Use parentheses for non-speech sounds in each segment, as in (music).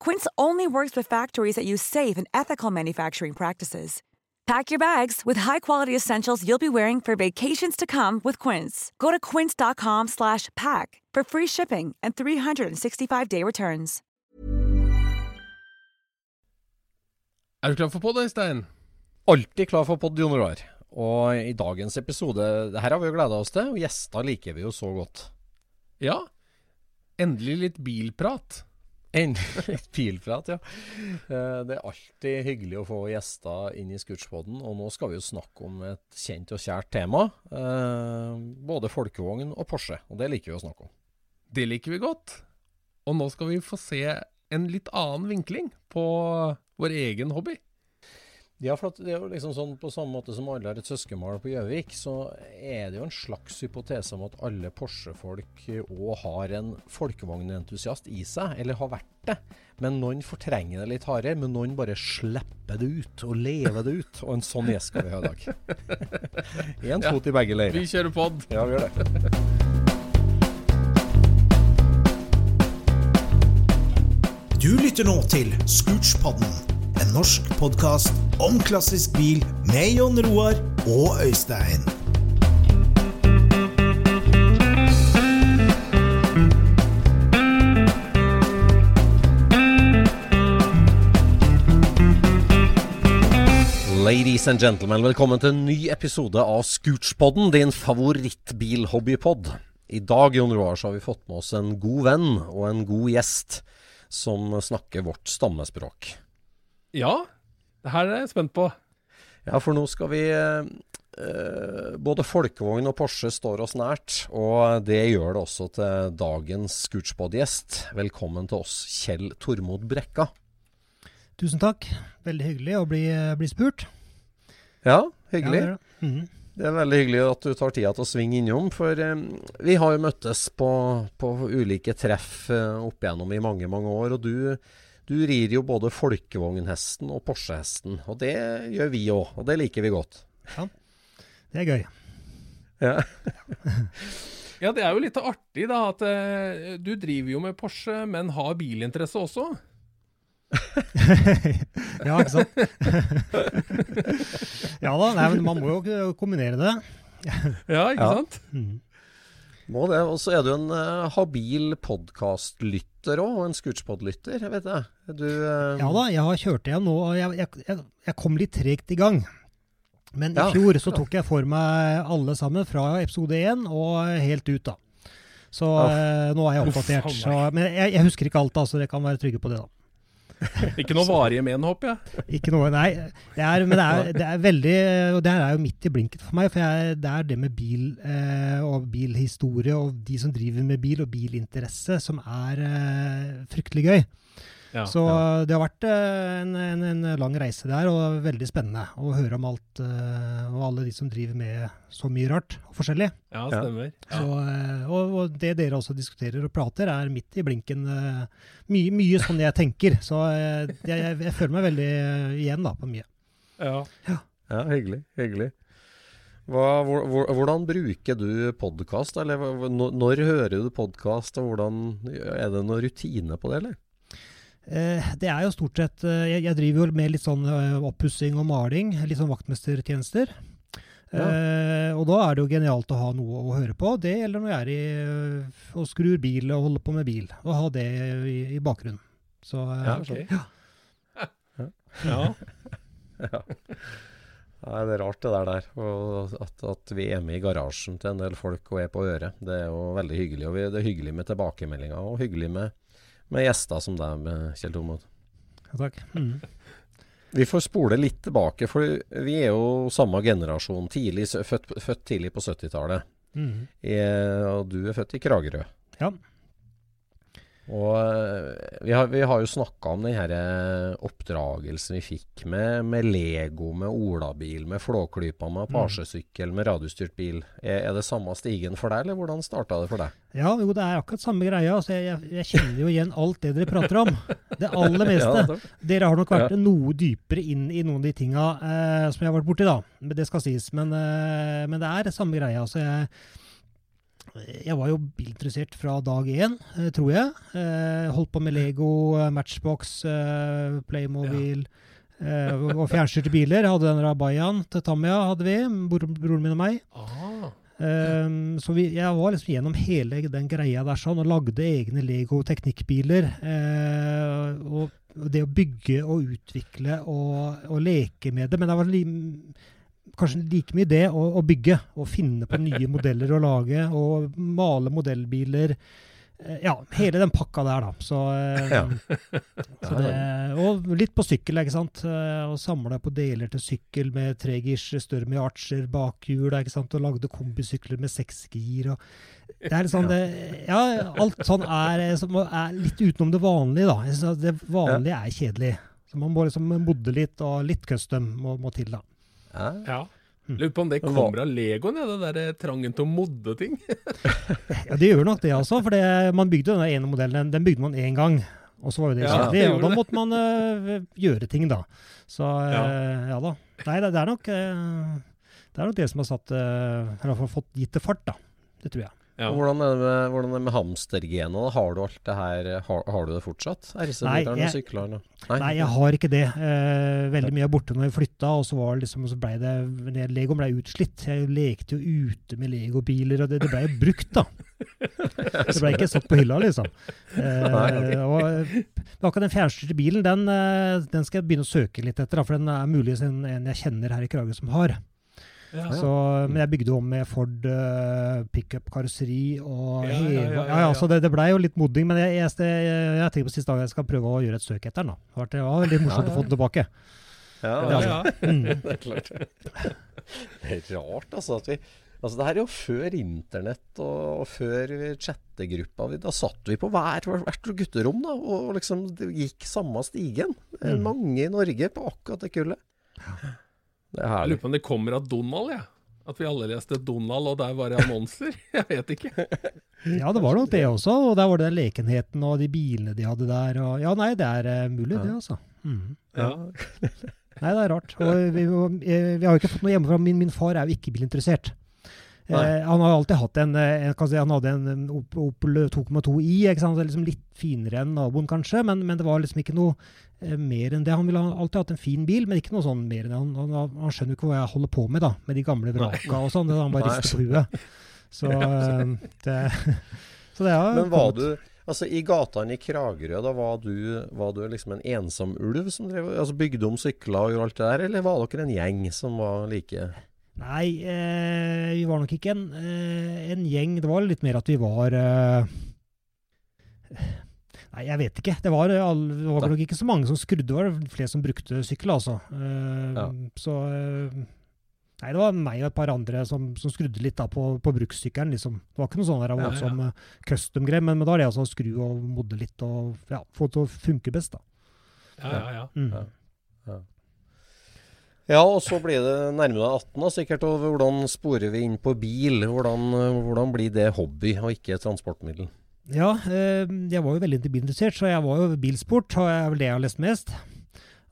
Quince only works with factories that use safe and ethical manufacturing practices. Pack your bags with high-quality essentials you'll be wearing for vacations to come with Quince. Go to quince.com/pack for free shipping and 365-day returns. Er du klar for pod, Stein? Alltid klar for pod, Jon Roar. Og i dagens episode det her har vi jo gleda oss til, og gjester liker vi jo så godt. Ja. Endelig litt bilprat. Endelig litt bilprat, ja. Eh, Det er alltid hyggelig å få gjester inn i Scootspoden, og nå skal vi jo snakke om et kjent og kjært tema. eh, Både folkevogn og Porsche, og det liker vi å snakke om. Det liker vi godt. Og nå skal vi få se en litt annen vinkling på vår egen hobby. Ja, for at det er jo liksom sånn på samme måte som alle har et søskenbarn på Gjøvik, så er det jo en slags hypotese om at alle Porsche-folk òg har en folkevognentusiast i seg, eller har vært det. Men noen fortrenger det litt hardere, men noen bare slipper det ut og lever det ut. Og en sånn gjest skal vi ha i dag. (laughs) Én Ja. fot i begge leirer. Vi kjører pod. Ja, vi gjør det. Du lytter nå til Scootspodden, en norsk podkast om klassisk bil med Jon Roar og Øystein. Ladies and gentlemen, velkommen til en ny episode av Scootspodden, din favorittbilhobbypod. I dag Jon Roar, så har vi fått med oss en god venn og en god gjest som snakker vårt stammespråk. Ja, det her er jeg spent på. Ja, for nå skal vi eh, eh, Både folkevogn og Porsche står oss nært, og det gjør det også til dagens Scootspod-gjest. Velkommen til oss, Kjell Tormod Brekka. Tusen takk. Veldig hyggelig å bli, bli spurt. Ja, hyggelig. Ja, det er det. Mhm. Det er veldig hyggelig at du tar tida til å svinge innom, for eh, vi har jo møttes på, på ulike treff eh, opp igjennom i mange, mange år. Og du, du rir jo både folkevognhesten og Porsche-hesten, og det gjør vi òg, og det liker vi godt. Ja, Det er gøy. Ja. (laughs) Ja, det er jo litt artig da at eh, du driver jo med Porsche, men har bilinteresse også. (laughs) ja, ikke sant? (laughs) ja da, nei, men man må jo kombinere det. Ja, ikke sant. Ja. sant? Må det. Og så er du en uh, habil podkastlytter òg, og en Scootspod-lytter, jeg vet det. Du uh... Ja da, jeg har kjørt igjen nå, og jeg, jeg, jeg, jeg kom litt tregt i gang. Men Ja. i fjor så tok jeg for meg alle sammen fra episode én og helt ut, da. Så eh, nå er jeg oppdatert. Så, men jeg, jeg husker ikke alt, da, så dere kan være trygge på det. da. (laughs) Ikke noe varige men, håper jeg. Ikke noe, nei. Det er, men det er, (laughs) det er veldig Og det her er jo midt i blinken for meg. For jeg, det er det med bil eh, og bilhistorie og de som driver med bil og bilinteresse, som er eh, fryktelig gøy. Ja, Så ja. eh, det har vært eh, en, en, en lang reise der, og veldig spennende å høre om alt eh, og alle de som driver med så mye rart og forskjellig. ja, stemmer. Så, og, og det dere også diskuterer og prater, er midt i blinken. Mye, mye sånn jeg tenker. Så jeg, jeg, jeg føler meg veldig igjen da, på mye. Ja. Ja, hyggelig. Hyggelig. Hva, hvor, hvor, hvordan bruker du podkast? Når, når hører du podkast, og hvordan Er det noen rutine på det, eller? Eh, Det er jo stort sett eh, Jeg, jeg driver jo med litt sånn eh, oppussing og maling, litt sånn vaktmestertjenester. Ja. Og da er det jo genialt å ha noe å høre på. Det gjelder når jeg er i og skrur bil og holder på med bil. Og ha det i, i bakgrunnen. Så Ja, ja. (laughs) sånn. ja. Nei, det er rart det der der. Og at, at vi er med i garasjen til en del folk og er på øret. Det er jo veldig hyggelig. Og vi, det er hyggelig med tilbakemeldinger, og hyggelig med, med gjester som deg, med Kjell Tormod. ja, takk. Mm. (laughs) Vi får spole litt tilbake, for vi er jo samme generasjon. Tidlig, født, født tidlig på 70-tallet. Mm. Eh, Og du er født i Kragerø. Ja. Og eh, vi har, vi har jo snakka om den her eh, oppdragelsen vi fikk med, med Lego, med olabil, med Flåklypa, med Apache-sykkel, med radiostyrt bil. Er, er det samme stigen for deg, eller hvordan starta det for deg? Ja, jo, det er akkurat samme greia. Altså, jeg, jeg, jeg kjenner jo igjen alt det dere prater om. Det aller (laughs) meste. Dere har nok vært Ja. noe dypere inn i noen av de tinga eh, som jeg har vært borti, da. Det skal sies. Men, eh, men det er samme greia. Altså, jeg, jeg var jo bilinteressert fra dag én, eh, tror jeg. Eh, holdt på med Lego, eh, Matchbox, Playmobil. ja. og, (laughs) fjernstyrte biler. Hadde den Rabayaen til Tamia, hadde vi. Broren min og meg. Ah, Ehm, så vi, jeg var liksom gjennom hele den greia der sånn, og lagde egne Lego teknikkbiler. eh, og det å bygge og utvikle og, og leke med det. Men det var li, kanskje like mye det å, å bygge og finne på nye modeller å lage. Og male modellbiler. Eh, ja, hele den pakka der, da. Så, eh, Ja. så det, og litt på sykkel, ikke sant. Eh, Og samla på deler til sykkel med tregirs større med archer bakhjul, ikke sant. Og lagde kombisykler med seksgir. det er sånn, det, ja, alt sånn er, er litt utenom det vanlige, da. Det vanlige er kjedelig. Så man må liksom modde litt, og litt custom må, må til, da. Ja. ja. Lurer på om det kommer av Legoen, ja, det der eh, trangen til å modde ting. (laughs) Ja, Det gjør nok det, altså. For det, man bygde den ene modellen, den, bygde man én gang. Og så var jo det Ja, kjedelig, det og da måtte man uh, gjøre ting, da. Så uh, Ja. ja. da. Nei, det, det er nok uh, det er nok det som har satt fått gitt det fart, da. Det tror jeg. Ja. Og Hvordan er det med, hvordan er det med hamstergenet? Har du alt det her Har, har du det fortsatt? RC-bilene, jeg- syklene? Nei, jeg har ikke det. Eh, veldig mye er borte når jeg flytta, og så var det liksom, så ble det det- Legoen ble utslitt. Jeg lekte jo ute med legobiler, og det, det ble jo brukt, da. (laughs) Det ble ikke satt på hylla, liksom. Eh, og eh, akkurat den fjernstyrte bilen, den, eh, den skal jeg begynne å søke litt etter, da, for den er muligens en, en jeg kjenner her i Kragerø som har. Ja. Så, men jeg bygde om med Ford uh, pickup-karosseri og Ja, ja, ja, ja, ja, ja, ja. så det, det blei jo litt modding. Men jeg, jeg, jeg, jeg tenker på siste dag jeg skal prøve å gjøre et søk etter den. da. Det var- Det veldig morsomt å få den tilbake. Ja, Ja, ja. (laughs) Mm. det er klart. Det er rart, altså. at vi Altså, det her er jo før internett og, og før chattegruppa. Da satt vi på hver, hvert gutterom da, og liksom det gikk samme stigen. Mm. Mange i Norge på akkurat det kullet. Det er Jeg herlig. lurer på om det kommer av Donald, jeg. At vi alle leste Donald, og der var det annonser. (laughs) Jeg vet ikke. (laughs) Ja, det var nok det også. Og der var det den lekenheten og de bilene de hadde der. Og, ja, nei, det er eh, mulig, det, altså. Mm. Ja. Nei, det er rart. Og vi, eh, vi har jo ikke fått noe hjemmefra. Min, min far er jo ikke bilinteressert. Eh, han har alltid hatt en, eh, en kan si, Han hadde en Opel 2,2i, ikke sant? Liksom litt finere enn naboen kanskje, men, men det var liksom ikke noe eh, mer enn det. Han ville alltid hatt en fin bil, men ikke noe sånn mer enn det. Han, han, han skjønner jo ikke hva jeg holder på med, da, med de gamle vraka og sånn. Han bare rister på huet. Så eh, det, (laughs) så det har Men var du Altså, I gatene i Kragerø, da var du, var du liksom en ensom ulv som drev, altså bygde om sykler og gjorde alt det der, eller var dere en gjeng som var like Nei, eh, vi var nok ikke en, eh, en gjeng. Det var litt mer at vi var eh, Nei, jeg vet ikke. Det var, all, det var nok ikke så mange som skrudde. Det var flere som brukte sykkel, altså. Eh, Ja. Så eh, Nei, det var meg og et par andre som, som skrudde litt da på, på brukssykkelen. Liksom. Det var ikke noe sånn der Ja, ja. eh, custom-greie, men, men da er det altså å skru og modde litt og ja, få det til å funke best. da. Ja, ja, ja. Mm. Ja. Ja, og så blir det nærmere 18 da, sikkert. Og hvordan sporer vi inn på bil? Hvordan, eh, hvordan blir det hobby og ikke transportmiddel? Ja, eh, jeg var jo veldig bilinteressert, så jeg var jo bilsport, og det er vel det jeg har lest mest.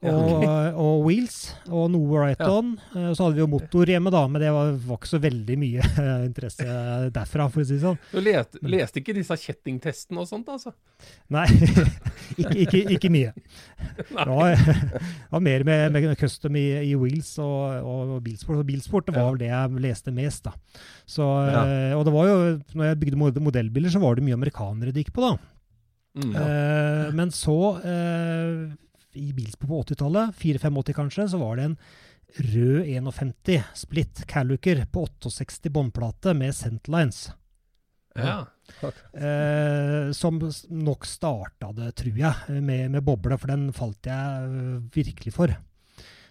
Og, og Wheels, og noe Right Ja. On. Eh, Så hadde vi jo motor hjemme, da, men det var, var ikke så veldig mye eh, interesse derfra, for å si det sånn. Du leste, leste ikke disse kjettingtestene og sånt, altså? Nei, (laughs) ikke, ikke, ikke mye. (laughs) Det var, det var mer med, med custom i, i Wheels og, og bilsport. Og bilsport det var vel det jeg leste mest, da. Så, Ja. eh, Og det var jo, når jeg bygde modellbiler, så var det mye amerikanere det gikk på, da. Mm. Eh, men så, eh, i bilsport på 80-tallet, 4-85 kanskje, så var det en rød 51 splitt Caluker på 68 båndplate med Centlines. Ja. Eh, som nok starta det, tror jeg, med, med boble, for den falt jeg eh, virkelig for.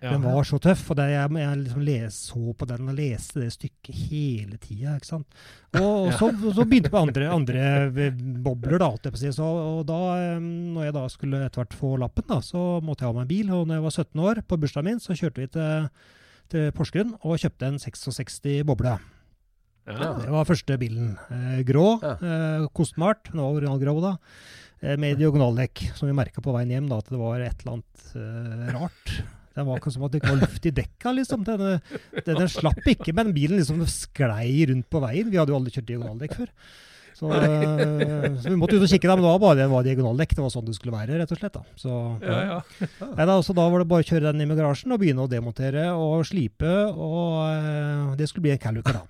Ja. Den var så tøff, og det, jeg, jeg liksom les, så på den og leste det stykket hele tida. ikke sant? Og, og (laughs) så, så begynte jeg på andre, andre eh, bobler, da. Alt jeg på å si. Så, og da, eh, når jeg da skulle etter hvert få lappen, da, så måtte jeg ha meg en bil. Og når jeg var 17 år, på bursdagen min, så kjørte vi til, til Porsgrunn og kjøpte en 66 boble. Ja. Det var første bilen. Eh, grå, Ja. eh, kostmart, den var originalgrå da, eh, med diagonaldekk, som vi merka på veien hjem da, at det var et eller annet eh, rart. Det var ikke som at det ikke var luft i dekka, liksom. Den, den, den slapp ikke, men bilen liksom sklei rundt på veien. Vi hadde jo aldri kjørt diagonaldekk før. Så, eh, så vi måtte ut og kikke, da, men det var bare det var diagonaldekk. Det var sånn det skulle være, rett og slett. da. Så, Ja, ja. (laughs) Nei, da, så da var det bare å kjøre den inn i garasjen og begynne å demontere og slipe. Og eh, det skulle bli en Caluker, da.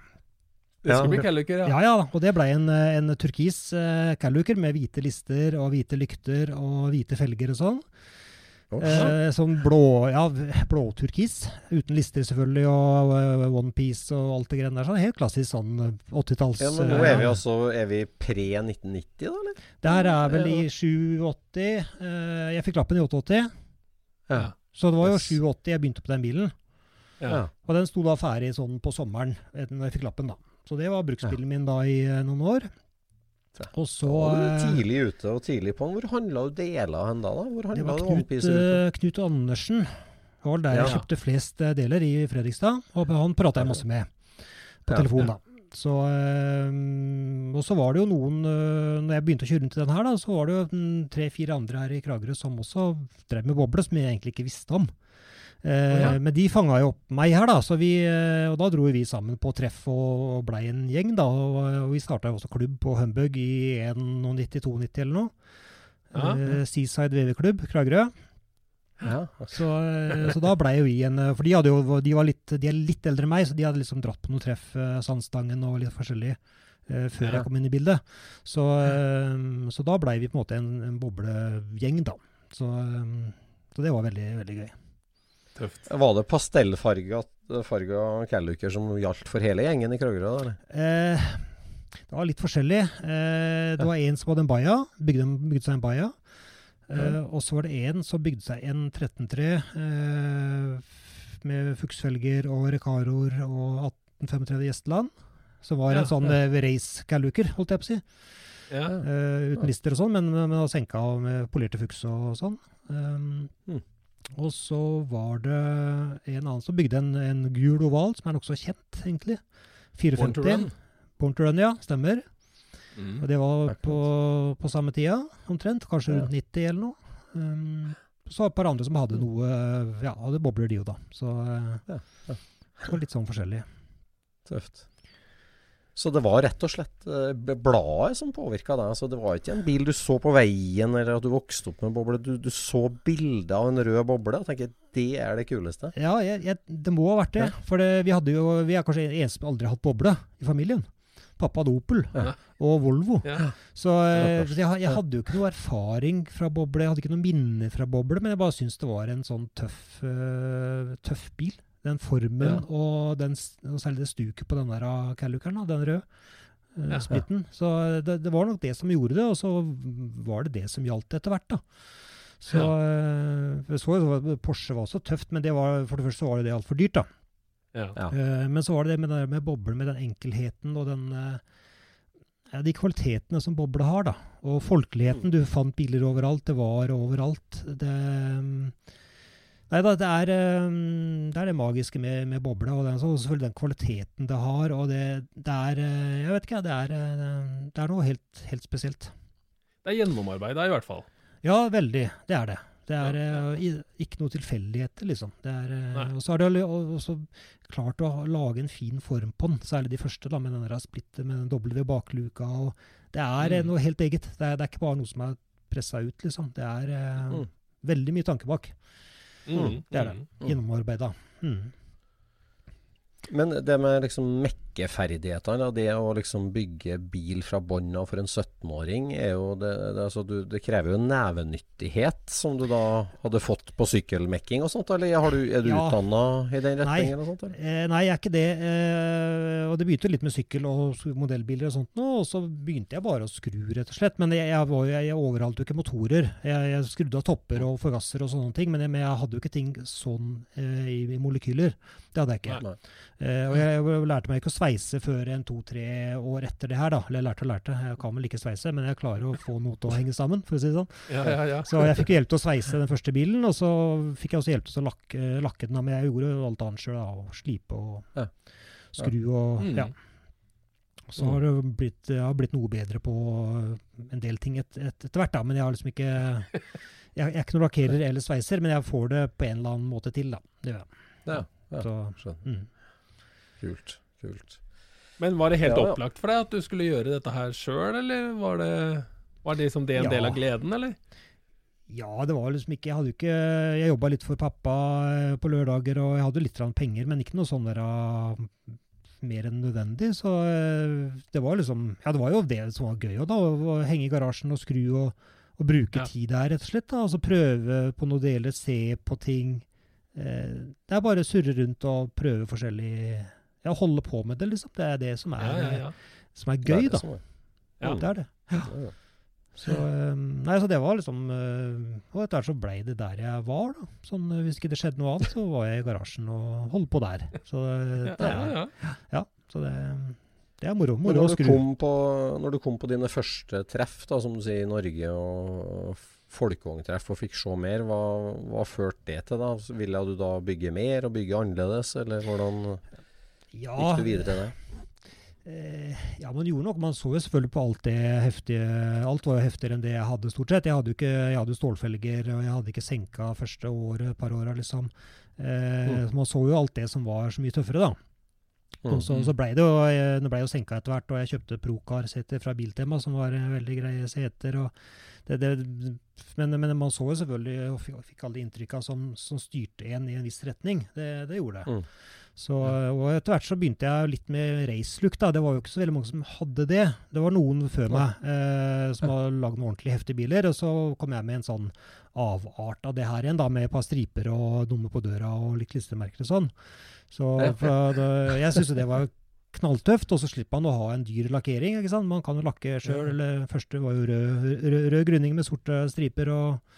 Det skal bli Kelluker, ja. Ja, ja, da. og det blei en, en turkis eh, Caluker med hvite lister og hvite lykter og hvite felger og sånn. Eh, sånn blå, ja, blåturkis. Uten lister selvfølgelig, og uh, onepiece og alt det greiene der. Sånn helt klassisk sånn eh, 80-talls Ja, nå eh, er vi også Er vi pre-1990, da, eller? Det her er vel i 87 eh, Jeg fikk lappen i 88, Ja. så det var jo Yes. 87 jeg begynte på den bilen. Ja. Og den sto da ferdig sånn på sommeren eh, når jeg fikk lappen, da. Så det var bruksbilen min da i eh, noen år. Og så eh, tidlig ute og tidlig på. Hvor handla du deler hen da? da? Hvor Det var Knut, eh, Knut Andersen. Det var der jeg Ja. kjøpte flest eh, deler i Fredrikstad. Og han prata jeg masse med på Ja, telefon, da. Så, øh, og så var det jo noen øh, Når jeg begynte å kjøre rundt i den her, da, så var det jo tre-fire andre her i Kragerø som også drev med boble, som jeg egentlig ikke visste om. Eh, ja. Men de fanga jo opp meg her, da, så vi, eh, og da dro vi sammen på treff og, blei en gjeng. da, Og, vi starta også klubb på Humbug i 91-92 eller noe. Ja. Eh, Seaside VV-klubb, Kragerø. Ja. Så, eh, så da blei jo vi en eh, For de, jo, de, var litt, de er litt eldre enn meg, så de hadde liksom dratt på noen treff, eh, Sandstangen og litt forskjellig, eh, før jeg kom inn i bildet. Så, eh, så da blei vi på en måte en, en boblegjeng, da. Så, eh, så det var veldig, veldig gøy. Tøft. Var det pastellfarga farga Calluker som gjaldt for hele gjengen i Kragerø? Eh, det var litt forskjellig. Eh, det var en som hadde en Baia, bygde, bygde seg en Baia. Eh, og så var det en som bygde seg en 13-3 eh, med fuksfelger og Recaroer og 1835 Gjesteland. Som var Ja, en sånn ja. eh, race-galluker, holdt jeg på å si. Ja. Eh, uten lister og sånn, men, men senka med polerte fuks og sånn. Um, Mm. Og så var det en annen som bygde en, en gul oval, som er nokså kjent, egentlig. Born to Run. Born to Run, ja. Stemmer. Mm. Og det var på, på samme tida, omtrent. Kanskje Ja. rundt 90 eller noe. Um, så et par andre som hadde noe Ja, det bobler, de jo, da. Så eh, Ja, ja. det var litt sånn forskjellig. Tøft. Så det var rett og slett eh, bladet som påvirka deg? Så det var ikke en bil du så på veien, eller at du vokste opp med en boble. Du, du så bildet av en rød boble og tenker det er det kuleste. Ja, jeg, jeg, det må ha vært det. For det, vi hadde jo Vi er kanskje eneste som aldri har hatt boble i familien. Pappa hadde Opel Ja. og Volvo. Ja. Så, eh, så jeg, jeg hadde jo ikke noe erfaring fra boble, jeg hadde ikke noe minne fra boble, men jeg bare syntes det var en sånn tøff, uh, tøff bil. Den formen Ja. og, den, og særlig det stuket på den der ah, Calluceren, den røde uh, Ja. splitten. Så det, det var nok det som gjorde det, og så var det det som gjaldt etter hvert, da. Så, ja. jeg så, Porsche var også tøft, men det var, for det første var det det altfor dyrt, da. Ja. Eh, men så var det det med, med boblen, med den enkelheten og den uh, ja, De kvalitetene som boble har, da. Og folkeligheten. Du fant biler overalt. Det var overalt. Det mm, Nei da, det er, eh, det er det magiske med, med boble. Og, den, og selvfølgelig den kvaliteten det har. Og det, det er eh, Jeg vet ikke, det er, eh, det er noe helt, helt spesielt. Det er gjennomarbeida, i hvert fall. Ja, veldig. Det er det. Det er ja, ja. ikke noe tilfeldigheter, liksom. Det er, eh, og så har det også klart å lage en fin form på den, særlig de første, da, med den splittet med den doble ved bakluka. Og det er eh, Mm. noe helt eget. Det er, er ikke bare noe som er pressa ut, liksom. Det er eh, Mm. veldig mye tanke bak. Mm. Det er det. Gjennomarbeida. Mm. Men det med liksom mekkeferdighetene, det å liksom bygge bil fra bånn av for en 17-åring, er jo det, det, altså du, det krever jo nevenyttighet, som du da hadde fått på sykkelmekking og sånt, eller har du, er du Ja. utdanna i den Nei. retningen? og sånt? Eh, nei, jeg er ikke det. Eh, og det begynte litt med sykkel og modellbiler og sånt og så begynte jeg bare å skru, rett og slett. Men jeg, jeg, var, jeg, jeg overhalte jo ikke motorer. Jeg, jeg skrudde av topper og forgasser og sånne ting, men jeg, men hadde jo ikke ting sånn eh, i, i molekyler. Det hadde jeg ikke. Nei. Eh, og jeg, lærte meg ikke å sveise før en to-tre år etter det her, da. Eller jeg lærte og lærte. Jeg kan vel ikke sveise, men jeg klarer å få noe til å henge sammen, for å si det sånn. Ja, ja, ja. Så jeg fikk hjelp til å sveise den første bilen, og så fikk jeg også hjelp til å lakke, lakke den. Men jeg gjorde alt annet sjøl, og slipe og skru og Mm. ja. Så har det blitt, jeg har blitt noe bedre på en del ting et, et, etter hvert, da. Men jeg har liksom ikke Jeg, jeg er ikke noen lakkerer (laughs) eller sveiser, men jeg får det på en eller annen måte til, da. Det gjør jeg. Ja, ja. Så, mm. Kult. kult. Men var det helt Ja, ja. opplagt for deg at du skulle gjøre dette her sjøl, eller var det, var det liksom det en Ja. del av gleden, eller? Ja, det var liksom ikke Jeg hadde ikke Jeg jobba litt for pappa eh, på lørdager, og jeg hadde litt penger, men ikke noe sånn der ah, mer enn nødvendig. Så eh, det var liksom Ja, det var jo det som var gøy da. Å henge i garasjen og skru og, og bruke Ja. tid der, rett og slett. da, Altså prøve på noen deler, se på ting. Eh, det er bare å surre rundt og prøve forskjellig Ja, holde på med det, liksom. Det er det som er, Ja, ja, ja. Som er Det er gøy, det da. som er. Ja. Det er det. Ja. Så, eh, nei, så det var liksom eh, Og etter hvert så blei det der jeg var, da. Sånn, eh, hvis ikke det skjedde noe annet, så var jeg i garasjen og holdt på der. Så eh, Ja, det ja, er, ja. så det, det er moro. Moro å når du, skru. kom på, når du kom på dine første treff, da, som du sier, i Norge og folkevogntreff, og fikk se mer, hva, hva førte det til? da? Ville du da bygge mer og bygge annerledes, eller hvordan Ja, gikk du videre til det? eh, ja, man gjorde nok. Man så jo selvfølgelig på alt det heftige Alt var jo heftigere enn det jeg hadde, stort sett. Jeg hadde jo ikke, jeg hadde stålfelger, og jeg hadde ikke senka første året, par åra, liksom. Eh, Mm. Man så jo alt det som var så mye tøffere, da. Mm. Og så, så blei det jo, eh, det ble jo senka etter hvert, og jeg kjøpte Procar-seter fra Biltema, som var eh, veldig greie seter. det, det, men, men man så jo selvfølgelig, og fikk, fikk alle de inntrykka som, som styrte en i en viss retning. Det, det gjorde det. Mm. Så, og etter hvert så begynte jeg litt med racelook. Det var jo ikke så veldig mange som hadde det. Det var noen før meg eh, som har lagd noen ordentlig heftige biler. Og så kom jeg med en sånn avart av det her igjen, da, med et par striper og nummer på døra og litt klistremerker og sånn. Så da, jeg syns jo det var knalltøft, og så slipper man å ha en dyr lakkering. ikke sant? Man kan jo lakke sjøl. eller Første var jo rød, rød, rød grunning med sorte striper og,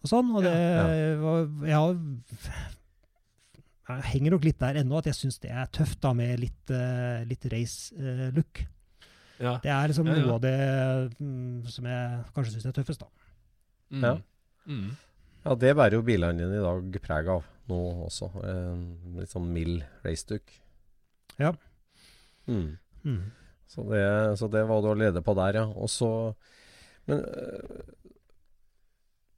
og sånn. Og det var Jeg har jeg henger nok litt der ennå, at jeg syns det er tøft da med litt, uh, litt race-look. Ja. det er liksom Ja, ja. noe av det mm, som jeg kanskje syns er tøffest, da. Mm. Ja. Mm. Ja, det bærer jo bilene dine i dag preg av nå også. En litt sånn mild raceduck. Ja. Mm. Mm. Så, det, så det var du allerede på der, ja. Og så Men øh,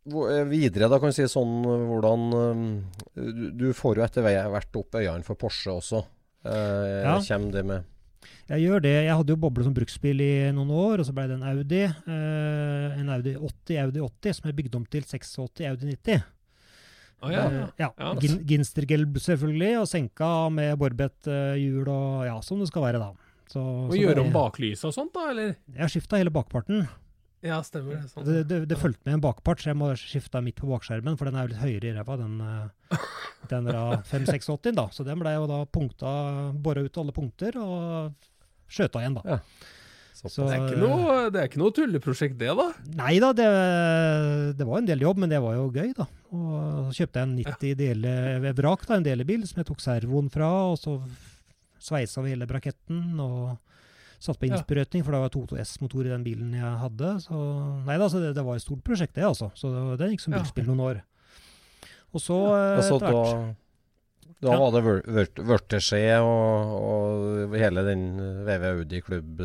videre, da kan vi si sånn øh, hvordan øh, du, får jo etter hvert opp øynene for Porsche også. Eh, Ja. Kommer det med Jeg gjør det. Jeg hadde jo boble som bruksbil i noen år, og så ble det en Audi. eh, en Audi 80, Audi 80, som jeg bygde om til 86 Audi 90. Oh, ja. Eh, ja. Ja. Gin Ginstergelb selvfølgelig, og senka med Borbet-hjul og ja, som det skal være, da. Så, Og så gjøre om baklyset og sånt, da, eller? Jeg har skifta hele bakparten. Ja, stemmer det. Sånn. Det, det, det fulgte med en bakpart, så jeg må skifte midt på bakskjermen, for den er jo litt høyere i ræva, den, eh, den der 586, (laughs) da. Så den ble jo da punkta, bora ut alle punkter og skjøta igjen, da. Ja. Så, Det er ikke noe, det er ikke noe tulleprosjekt, det, da? Nei da, det, det var en del jobb, men det var jo gøy, da. Og så kjøpte jeg en 90 dele vrak, da, en delebil, som jeg tok servoen fra, og så sveisa vi hele braketten og satt på innsprøytning, for det var 2.S-motor i den bilen jeg hadde. Så nei da, så det, det var et stort prosjekt, det, altså. Så det, det gikk som bilspill noen år. Og så eh, Altså, etter hvert da var det vør- vørt- vørteskje og, og hele den VV Audi-klubb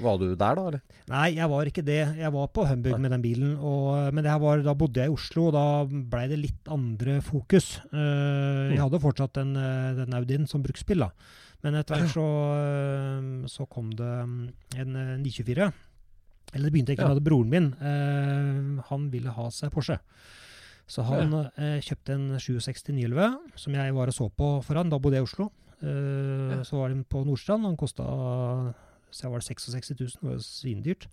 Var du der, da? eller? Nei, jeg var ikke det. Jeg var på Humbug med den bilen. Og, men det her var, da bodde jeg i Oslo, og da blei det litt andre fokus. Uh, jeg hadde fortsatt den, eh, den Audien som bruksbil, da. Men etter hvert så, eh, så kom det mm, en eh, 924. Eller det begynte Ja. med at broren min. eh, han ville ha seg Porsche. Så han eh, kjøpte en 67 911, som jeg var og så på for han. Da bodde jeg i Oslo. Eh, Ja. Så var den på Nordstrand. Han kosta så var det 66 000, det var jo svindyrt.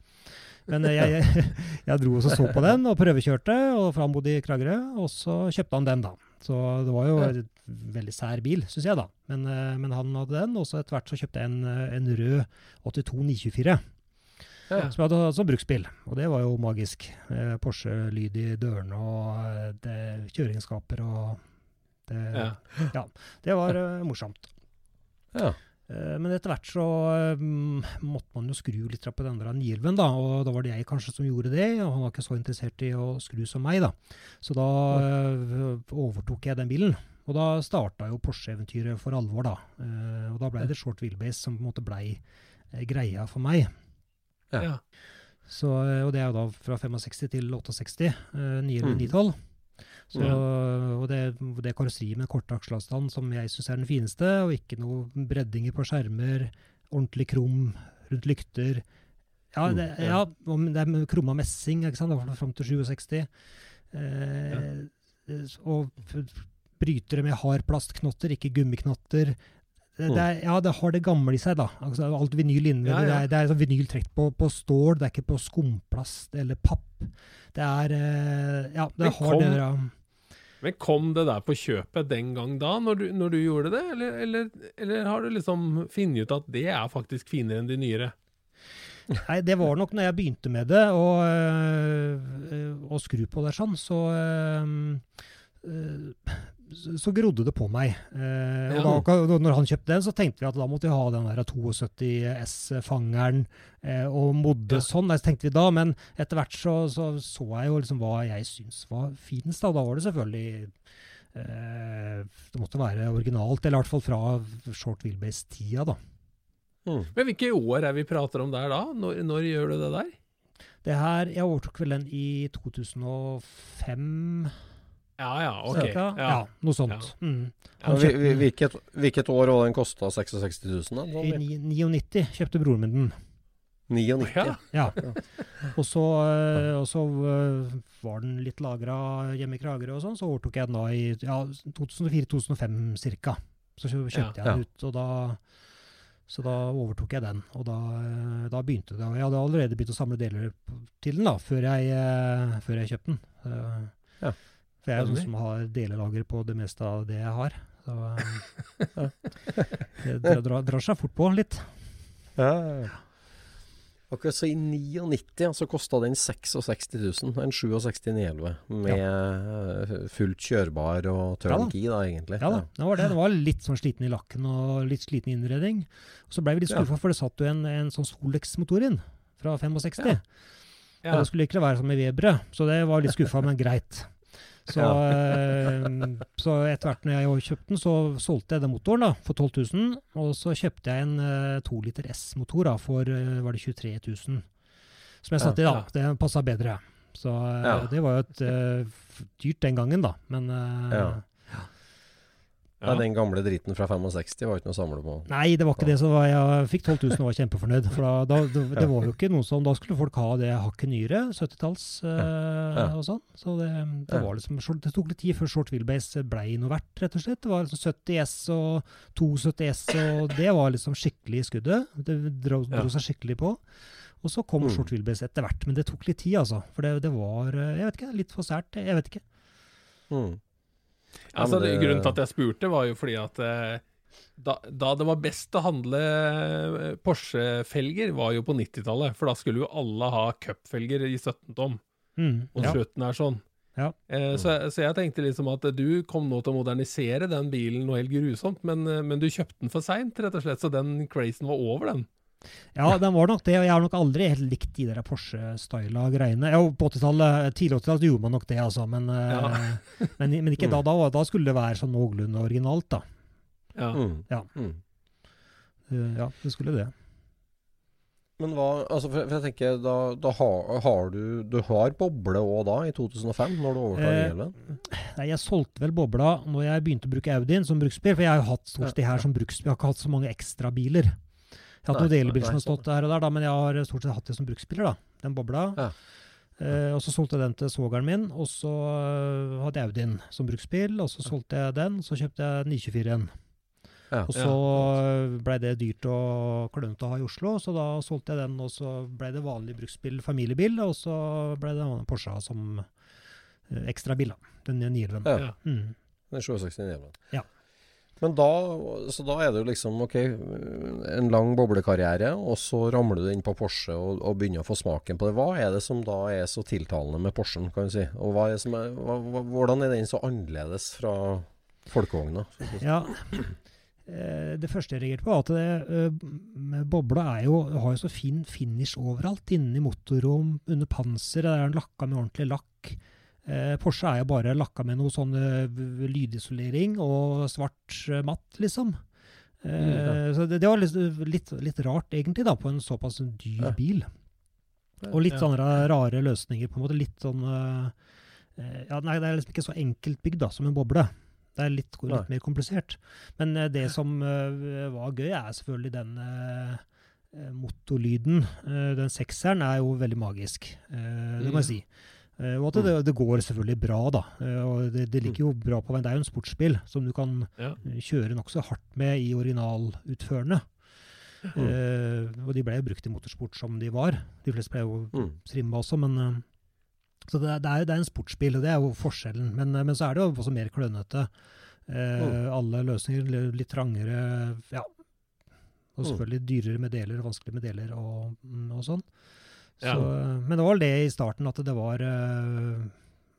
Men eh, jeg, (laughs) jeg, (laughs) jeg dro og så på den og prøvekjørte, og for han bodde i Kragerø. Og så kjøpte han den, da. Så det var jo Ja. en veldig sær bil, syns jeg, da. Men, eh, men han hadde den, og så etter hvert så kjøpte jeg en, eh, en rød 82 924. Ja. Som jeg hadde som bruksbil, og det var jo magisk. Eh, Porsche-lyd i dørene og eh, det, kjøringsskaper og det, Ja. det var uh, morsomt. Ja. Eh, Men etter hvert så um, måtte man jo skru litt på den der da. Og da var det jeg kanskje som gjorde det, og han var ikke så interessert i å skru som meg, da. Så da uh, overtok jeg den bilen. Og da starta jo Porsche-eventyret for alvor, da. Eh, Og da blei det short wheelbase som på en måte blei eh, greia for meg. Ja. Ja. Så, eh, og det er jo da fra 65 til 68, eh, 9 eller Mm. 912. Så, Og det, det karosseriet med korte aksjeavstand som jeg syns er den fineste, og ikke noe breddinger på skjermer, ordentlig krum rundt lykter. Ja, Mm, det, ja. om det er med krumma messing, ikke sant, fram til 67. Eh, Og brytere med hard plastknotter, ikke gummiknotter. Det, det er, ja, det har det gamle i seg, da. Altså, alt vinyl innvendig. Ja, ja. Det er, det er sånn vinyl trukket på, på stål, det er ikke på skumplast eller papp. Det er eh, Ja, det har det ja. Men kom det der på kjøpet den gang da, når du, når du gjorde det? Eller, eller, eller har du liksom funnet ut at det er faktisk finere enn de nyere? Nei, det var nok når jeg begynte med det, og, øh, og skru på det sånn, så øh, øh, så så grodde det på meg. Eh, Ja. og da, når han kjøpte den, så tenkte vi at da måtte vi ha den der 72 S-fangeren eh, og modde Ja. sånn. Det tenkte vi da, men etter hvert så så, så jeg jo liksom hva jeg syns var finest. Da, da var det selvfølgelig eh, Det måtte være originalt, eller i hvert fall fra short wheelbase-tida, da. Mm. Men hvilke år er vi prater om der da? Når, når gjør du det der? Det her, Jeg overtok vel den i 2005. Ja ja, ok. cirka. Ja. Ja. noe sånt. Mm. Ja, vi- hvilket, hvilket år var den kosta 66 000? Da? i Sånn, 99, kjøpte broren min den. 99? Ja. Ja. Og så, øh, og så øh, var den litt lagra hjemme i Kragerø og sånn, så overtok jeg den da i ja, 2004-2005 ca. Så kjøpte Ja. jeg den ut, og da så da overtok jeg den, og da, øh, da begynte det. Jeg hadde allerede begynt å samle deler til den da, før jeg, før jeg kjøpte den. Så, Ja. For jeg er jo sånn som har delelager på det meste av det jeg har. Så øh, (laughs) det, det drar, drar seg fort på litt. Ja. Ok, Så i 99 så kosta den 66 000. En 67.911 med ja. fullt kjørbar og turnkey, da, egentlig. Ja da, det var det. Det var litt sånn sliten i lakken og litt sliten innredning. Og så ble vi litt Ja. skuffa, for det satt jo en, en sånn Solex-motor inn fra 65. Ja. Og Ja. det skulle ikke være som i Webre, så det var litt skuffa, men greit. Så, eh, så etter hvert når jeg kjøpte den, så solgte jeg den motoren da, for 12 000. Og så kjøpte jeg en uh, 2 liter S-motor for uh, var det 23 000. Som jeg satte i, da. Det passa bedre. Så uh, det var jo et eh, dyrt den gangen, da. Men eh, Ja. Nei, den gamle driten fra 65 var ikke noe å samle på. Nei, det var ikke det. Så var jeg fikk 12 000 og var kjempefornøyd. For da, da, det, (laughs) det var jo ikke noe sånn, Da skulle folk ha det hakket nyere, 70-talls eh, Ja. og sånn. Så det, det var liksom Det tok litt tid før short wheelbase blei noe verdt, rett og slett. Det var liksom 70 S og 270 S, og det var liksom skikkelig i skuddet. Det dro, Ja. dro seg skikkelig på. Og så kom Mm. short wheelbase etter hvert. Men det tok litt tid, altså. For det, det var eh, Jeg vet ikke, litt for sært. Jeg vet ikke. Mm. Ja, Altså, det, grunnen til at jeg spurte, var jo fordi at eh, da, da det var best å handle eh, Porsche-felger, var jo på 90-tallet. For da skulle jo alle ha cupfelger i 17 tom. Mm, Og ja. slutten er sånn. Ja. Eh, så, så jeg tenkte liksom at du kom nå til å modernisere den bilen noe helt grusomt, men, eh, men du kjøpte den for seint, rett og slett. Så den crazen var over, den. Ja, den var nok det. og Jeg har nok aldri helt likt de der Porsche-styla greiene. Ja, på 80-tallet, Tidlig 80-tallet gjorde man nok det, altså. Men, ja. (laughs) men, men ikke da, da. Da skulle det være sånn noenlunde originalt, da. Ja. Mm. Ja. Mm. Eh, Ja, det skulle det. Men hva altså for, for jeg tenker, da, da har, har du Du har boble òg da, i 2005, når du overtar Eh, Hjelven? Nei, Jeg solgte vel bobla når jeg begynte å bruke Audien som bruksbil. For jeg har jo hatt stort sett de her som bruksbil. Jeg har ikke hatt så mange ekstrabiler. Jeg har hatt noen delebiler som har sånn. stått her og der, da, men jeg har stort sett hatt det som bruksbiler. da, Den bobla. Ja. Eh, og så solgte jeg den til svogeren min, og så uh, hadde jeg Audien som bruksbil. Og så solgte jeg den, så kjøpte jeg 924-en. Ja. Og så blei det dyrt og klønete å ha i Oslo, så da solgte jeg den, og så blei det vanlig bruksbil, familiebil, og så blei det en Porsche som eh, ekstrabil. Den 911. Ja. Ja. Mm. Den 67 Hjelven. Ja. Men da, så da er det jo liksom ok, en lang boblekarriere, og så ramler du inn på Porsche og, og begynner å få smaken på det. Hva er det som da er så tiltalende med Porschen, kan du si? Og er er, hva, hvordan er den så annerledes fra folkevogna? Ja. Eh, Det første jeg reagerte på, var at det, eh, bobla jo, har jo så fin finish overalt. Inni motorrom, under panseret, der er den lakka med ordentlig lakk. Eh, Porsche er jo bare lakka med noe sånn eh, lydisolering og svart eh, matt, liksom. Eh, Mm, Så det, det var litt, litt, litt rart, egentlig, da, på en såpass dyr bil. Og litt sånne rare løsninger, på en måte. Litt sånn Ja, nei, det er liksom ikke så enkelt bygd da, som en boble. Det er litt, litt mer komplisert. Men det som var gøy, er selvfølgelig den motorlyden. Den sekseren er jo veldig magisk, det må jeg si. Eh, og at det, det går selvfølgelig bra, da. Eh, og det, det ligger jo bra på veien. Det er jo en sportsbil som du kan Ja. eh, kjøre nokså hardt med i originalutførende. Eh, og de ble jo brukt i motorsport som de var. De fleste ble jo Mm. trimma også, men Så det er, det, er, en sportsbil, og det er jo forskjellen. Men, men så er det jo også mer klønete. Eh, Alle løsninger litt trangere, ja. Og Mm. selvfølgelig dyrere med deler, vanskelig med deler og, mm, og sånn. Så, Men det var vel det i starten at det var uh,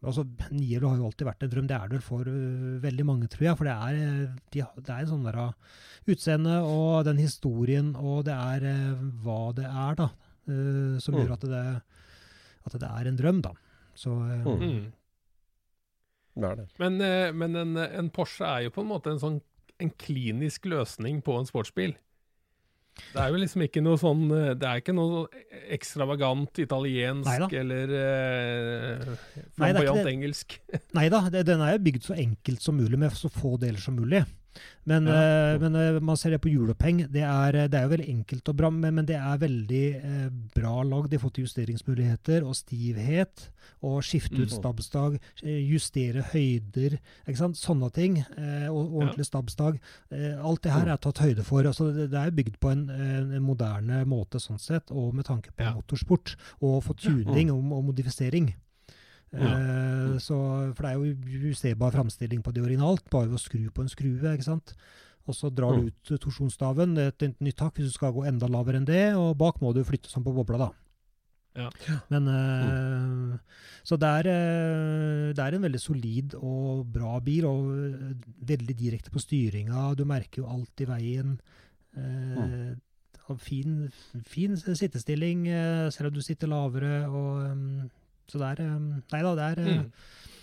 Altså, Nielo har jo alltid vært en drøm. Det er det for uh, veldig mange, tror jeg. For det er, eh, de, det er en sånn der uh, utseende og den historien, og det er uh, hva det er, da, eh, som Mm. gjør at det, at det er en drøm, da. Så eh, Mm. Mm. Det er det. Men, eh, men en, en Porsche er jo på en måte en sånn en klinisk løsning på en sportsbil. Det er jo liksom ikke noe sånn eh, Det er ikke noe ekstravagant italiensk Neida. eller eh, flamboyant engelsk. (laughs) Nei da, den er jo bygd så enkelt som mulig, med så få deler som mulig. Men, Ja. eh, men eh, man ser det på julepeng Det er, eh, det er jo veldig enkelt og bra, men, men det er veldig bra lagd. De har fått justeringsmuligheter og stivhet. Og skifte ut Mhm. stabsdag, justere høyder, ikke sant? sånne ting. Og ordentlig stabsdag. Alt det her er tatt høyde for. Altså, det, det er bygd på en, en, en moderne måte sånn sett, og med tanke på Ja. motorsport. Og for tuning og, og modifisering. Ja. Eh, så, for det er jo justerbar framstilling på det originalt, bare ved å skru på en skrue. ikke sant? Og så drar du ut torsjonsstaven, et, et nytt hakk hvis du skal gå enda lavere enn det, og bak må du flytte sånn på bobla, da. Ja. Men eh, Så det er, eh, det er en veldig solid og bra bil, og veldig direkte på styringa. Du merker jo alt i veien. Øh, fin, fin sittestilling, selv om du sitter lavere. Og, så det er eh, Nei da, det er, eh, Mm.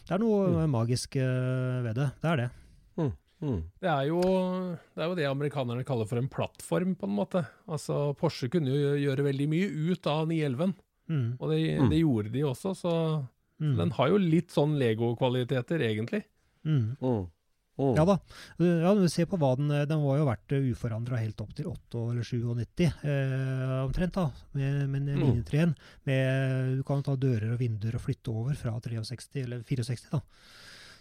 det er noe magisk eh, ved det. Det er det. Mm. Det er, jo, det er jo det amerikanerne kaller for en plattform, på en måte. Altså, Porsche kunne jo gjøre veldig mye ut av 911, Mm. og det, Mm. det gjorde de også, så Mm. den har jo litt sånn Lego-kvaliteter, egentlig. Mm. Mm. Mm. Ja da. Ja, når vi ser på hva den Den var jo vært uforandra helt opp til 8 eller 97, eh, omtrent, da, med, med linjetreen. Med, du kan ta dører og vinduer og flytte over fra 63, eller 64, da.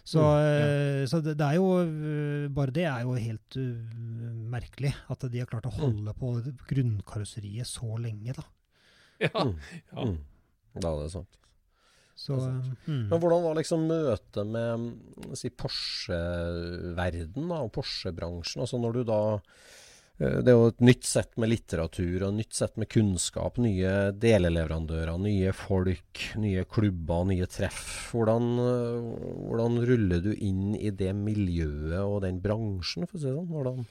Så, Mm, ja. så det, det er jo uh, Bare det er jo helt uh, merkelig, at de har klart å holde på grunnkarosseriet så lenge, da. Ja, Mm. ja. Mm. Da er det sant. Så, mm. Men hvordan var liksom møtet med mm, si, Porsche-verden og Porsche-bransjen? Altså når du da eh, Det er jo et nytt sett med litteratur og et nytt sett med kunnskap. Nye deleleverandører, nye folk, nye klubber, nye treff. Hvordan, eh, hvordan ruller du inn i det miljøet og den bransjen, for å si det sånn? Hvordan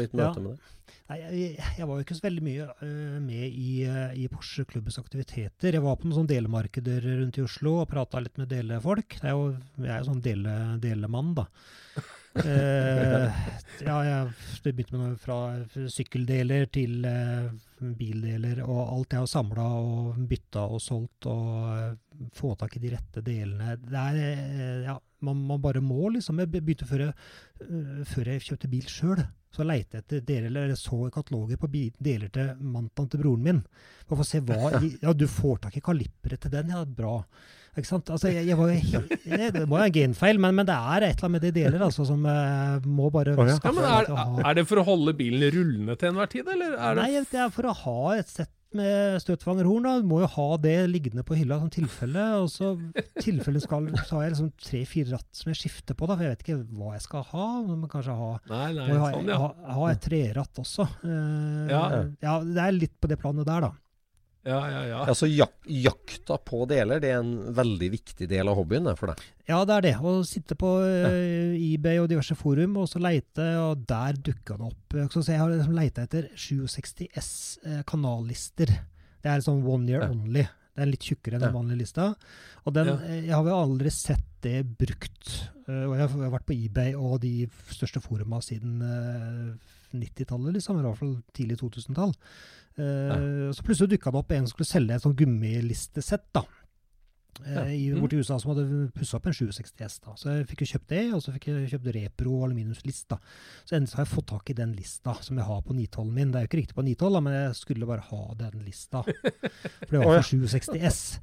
ditt møte Ja. med det? Nei, jeg, jeg var jo ikke så veldig mye øh, med i, øh, i Porsche klubbens aktiviteter. Jeg var på noen sånne delemarkeder rundt i Oslo og prata litt med delefolk. Det er jo, jeg er jo sånn dele, delemann, da. Eh, ja, jeg begynte med noe fra sykkeldeler til eh, bildeler og alt. Jeg har samla og bytta og solgt og eh, få tak i de rette delene. Det er eh, Ja, man, man bare må, liksom. Jeg begynte før jeg, øh, før jeg kjøpte bil sjøl. Så leite jeg etter deler, eller så kataloger på deler til mantaen til broren min. For å se hva i, (laughs) Ja, du får tak i kalipperet til den, ja, bra. Ikke sant? Altså, jeg, jeg var jeg, (laughs) det må være en genfeil, men, men det er et eller annet med de deler altså, som uh, må bare oh, ja. Ja, men er, er det for å holde bilen rullende til enhver tid, eller er det Nei, det er for å ha et sett med støtfangerhorn. Du må jo ha det liggende på hylla som tilfelle. Og så tilfelle skal, så har jeg liksom tre-fire ratt som jeg skifter på, da, for jeg vet ikke hva jeg skal ha. Men kanskje ha Nei, nei, ha, sånn, ja. ha, ha et treratt også. Uh, Ja. ja, det er litt på det planet der, da. Ja, ja, ja. Altså jak Jakta på deler det er en veldig viktig del av hobbyen for deg? Ja, det er det. Å sitte på uh, eBay og diverse forum og så leite, og der dukka det opp. Så jeg har liksom leita etter 67 S eh, kanallister. Det er sånn one year Ja. only. Det er litt tjukkere enn den Ja. vanlige lista. Og den, Ja. eh, jeg har jo aldri sett det brukt. Eh, og jeg har, vært på eBay og de største foruma siden eh, 90-tallet, liksom. I hvert fall tidlig 2000-tall. Eh, Så plutselig dukka det opp en som skulle selge et sånn gummilistesett. da. Ja. i, Mm. borti USA som hadde pussa opp en 67 S. da. Så jeg fikk jo kjøpt det, og så fikk jeg kjøpt Repro aluminiumslist. da. Så endelig har jeg fått tak i den lista som jeg har på 912 min. Det er jo ikke riktig på 912, da, men jeg skulle bare ha den lista. For det (laughs) var ja. for 67 S.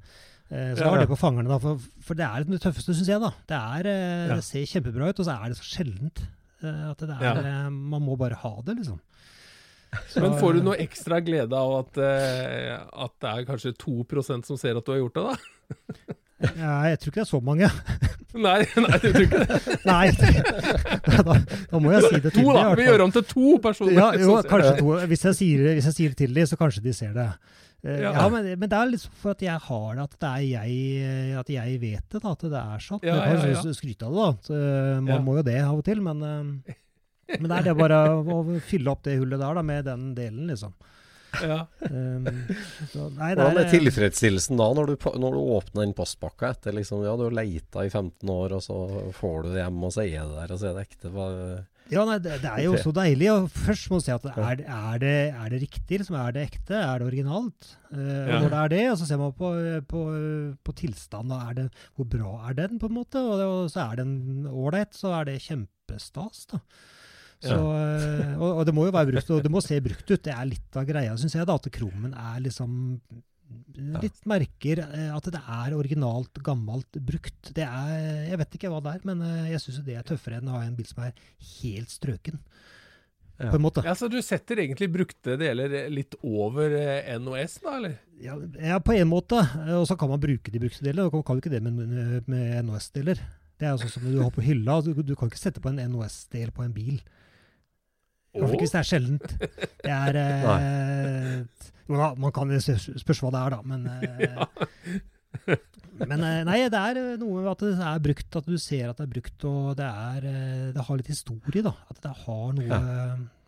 Eh, så Ja, jeg har det på fangerne, da. For, for det er det tøffeste, syns jeg. da. Det, er, eh, det ser kjempebra ut, og så er det så sjeldent. eh, at det er, Ja. eh, Man må bare ha det, liksom. Men får du noe ekstra glede av at, eh, at det er kanskje 2% som ser at du har gjort det, da? Ja, jeg tror ikke det er så mange. Nei, nei du tror ikke det? Nei, da, da må jeg si det til dem. To, da! Vi gjør om til to personer. Ja, jo, kanskje to. Hvis jeg sier, det- hvis jeg sier det til dem, så kanskje de ser det. Eh, Ja. ja, men, men det er litt for at jeg har det, at det er jeg, at jeg vet det, da, at det er sånn. Ja, jeg kan ja, skryte av det, da. Så, eh, man Ja. må jo det av og til, men, eh, men det er det bare å fylle opp det hullet der da, med den delen, liksom. Ja. Um, så, nei, er er, tilfredsstillelsen da, når du, når du åpner den postpakka etter liksom, ja, du har leita i 15 år, og så får du det hjem, og så er det der, og så er det ekte? Hva, Ja, nei, det, det er jo så deilig. Og først må du si at er, det- er, det, er det riktig? Liksom, er det ekte? Er det originalt? Eh, Ja. Når det er det, og så ser man på, på, på tilstanden. og Er det, hvor bra er den, på en måte? Og, det, og så er den ålreit, så er det kjempestas. da. Så, eh, og, og det må jo være brukt, og det må se brukt ut. Det er litt av greia, syns jeg, da, at krummen er liksom Litt merker eh, at det er originalt, gammelt, brukt. Det er, Jeg vet ikke hva det er, men eh, jeg syns det er tøffere enn å ha en bil som er helt strøken. Ja. På en måte. ja, Så du setter egentlig brukte deler litt over NOS, da, eller? Ja, ja, på en måte. Og så kan man bruke de brukte delene. Man kan jo ikke det med, med NOS-deler. Det er jo sånn som du har på hylla. Du, du kan ikke sette på en NOS-del på en bil. Fall ikke hvis det er sjeldent. Det er (laughs) eh, Jo da, man kan spørs hva det er, da, men eh, (laughs) Men eh, nei, det er eh, noe med at det er brukt, at du ser at det er brukt, og det er eh, Det har litt historie, da. At det har noe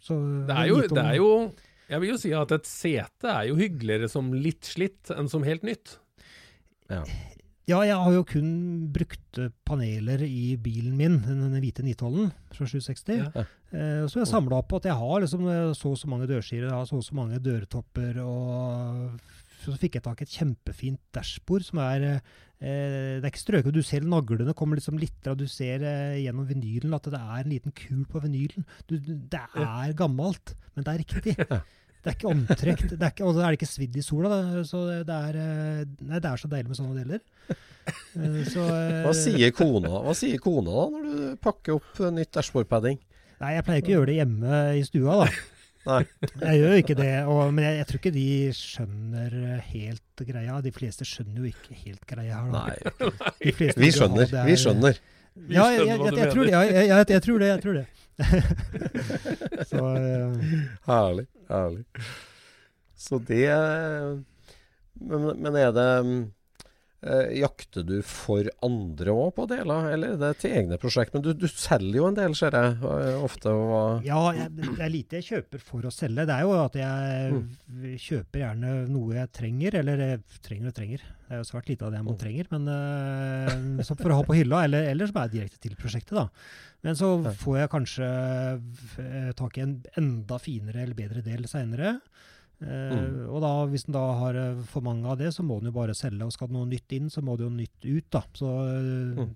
så, Det er jo, det er jo Jeg vil jo si at et sete er jo hyggeligere som litt slitt enn som helt nytt. Ja, jeg har jo kun brukt paneler i bilen min, den, hvite 912 fra 760. Ja. Eh, så jeg samla opp at jeg har liksom eh, så og så mange dørskiver, jeg har så og så mange dørtopper, og så fikk jeg tak i et kjempefint dashbord som er eh, Det er ikke strøket, du ser naglene kommer liksom litt du ser eh, gjennom vinylen at det er en liten kul på vinylen. Du, det er gammelt, men det er riktig. Det er ikke omtrekk. det er ikke, og så er det ikke svidd i sola. Da, så det er, eh, nei, det er så deilig med sånne deler. Eh, Så, eh, hva, sier kona, hva sier kona da, når du pakker opp nytt dashbordpadding? Nei, jeg pleier ikke å gjøre det hjemme i stua, da. Nei. Jeg gjør jo ikke det, og, men jeg, jeg tror ikke de skjønner helt greia. De fleste skjønner jo ikke helt greia. Nei. De Vi skjønner. Vi skjønner. Ja, jeg, jeg, jeg, jeg, tror det. mener. Jeg, jeg, jeg tror det. Jeg tror det. (laughs) Så eh, Herlig. Herlig. Så det Men, men er det eh, Jakter du for andre òg på deler, eller det er til egne prosjekt? Men du, du selger jo en del, ser jeg, eh, ofte. Og, Ja, jeg, det er lite jeg kjøper for å selge. Det er jo at jeg kjøper gjerne noe jeg trenger, eller jeg trenger og trenger. Det er jo svært lite av det jeg må trenger, men eh, som for å ha på hylla, eller, eller som er direkte til prosjektet. da. Men så får jeg kanskje eh, tak i en enda finere eller bedre del seinere. Og da, hvis en da har eh, for mange av det, så må en jo bare selge. Og skal det noe nytt inn, så må det jo nytt ut, da. Så mm.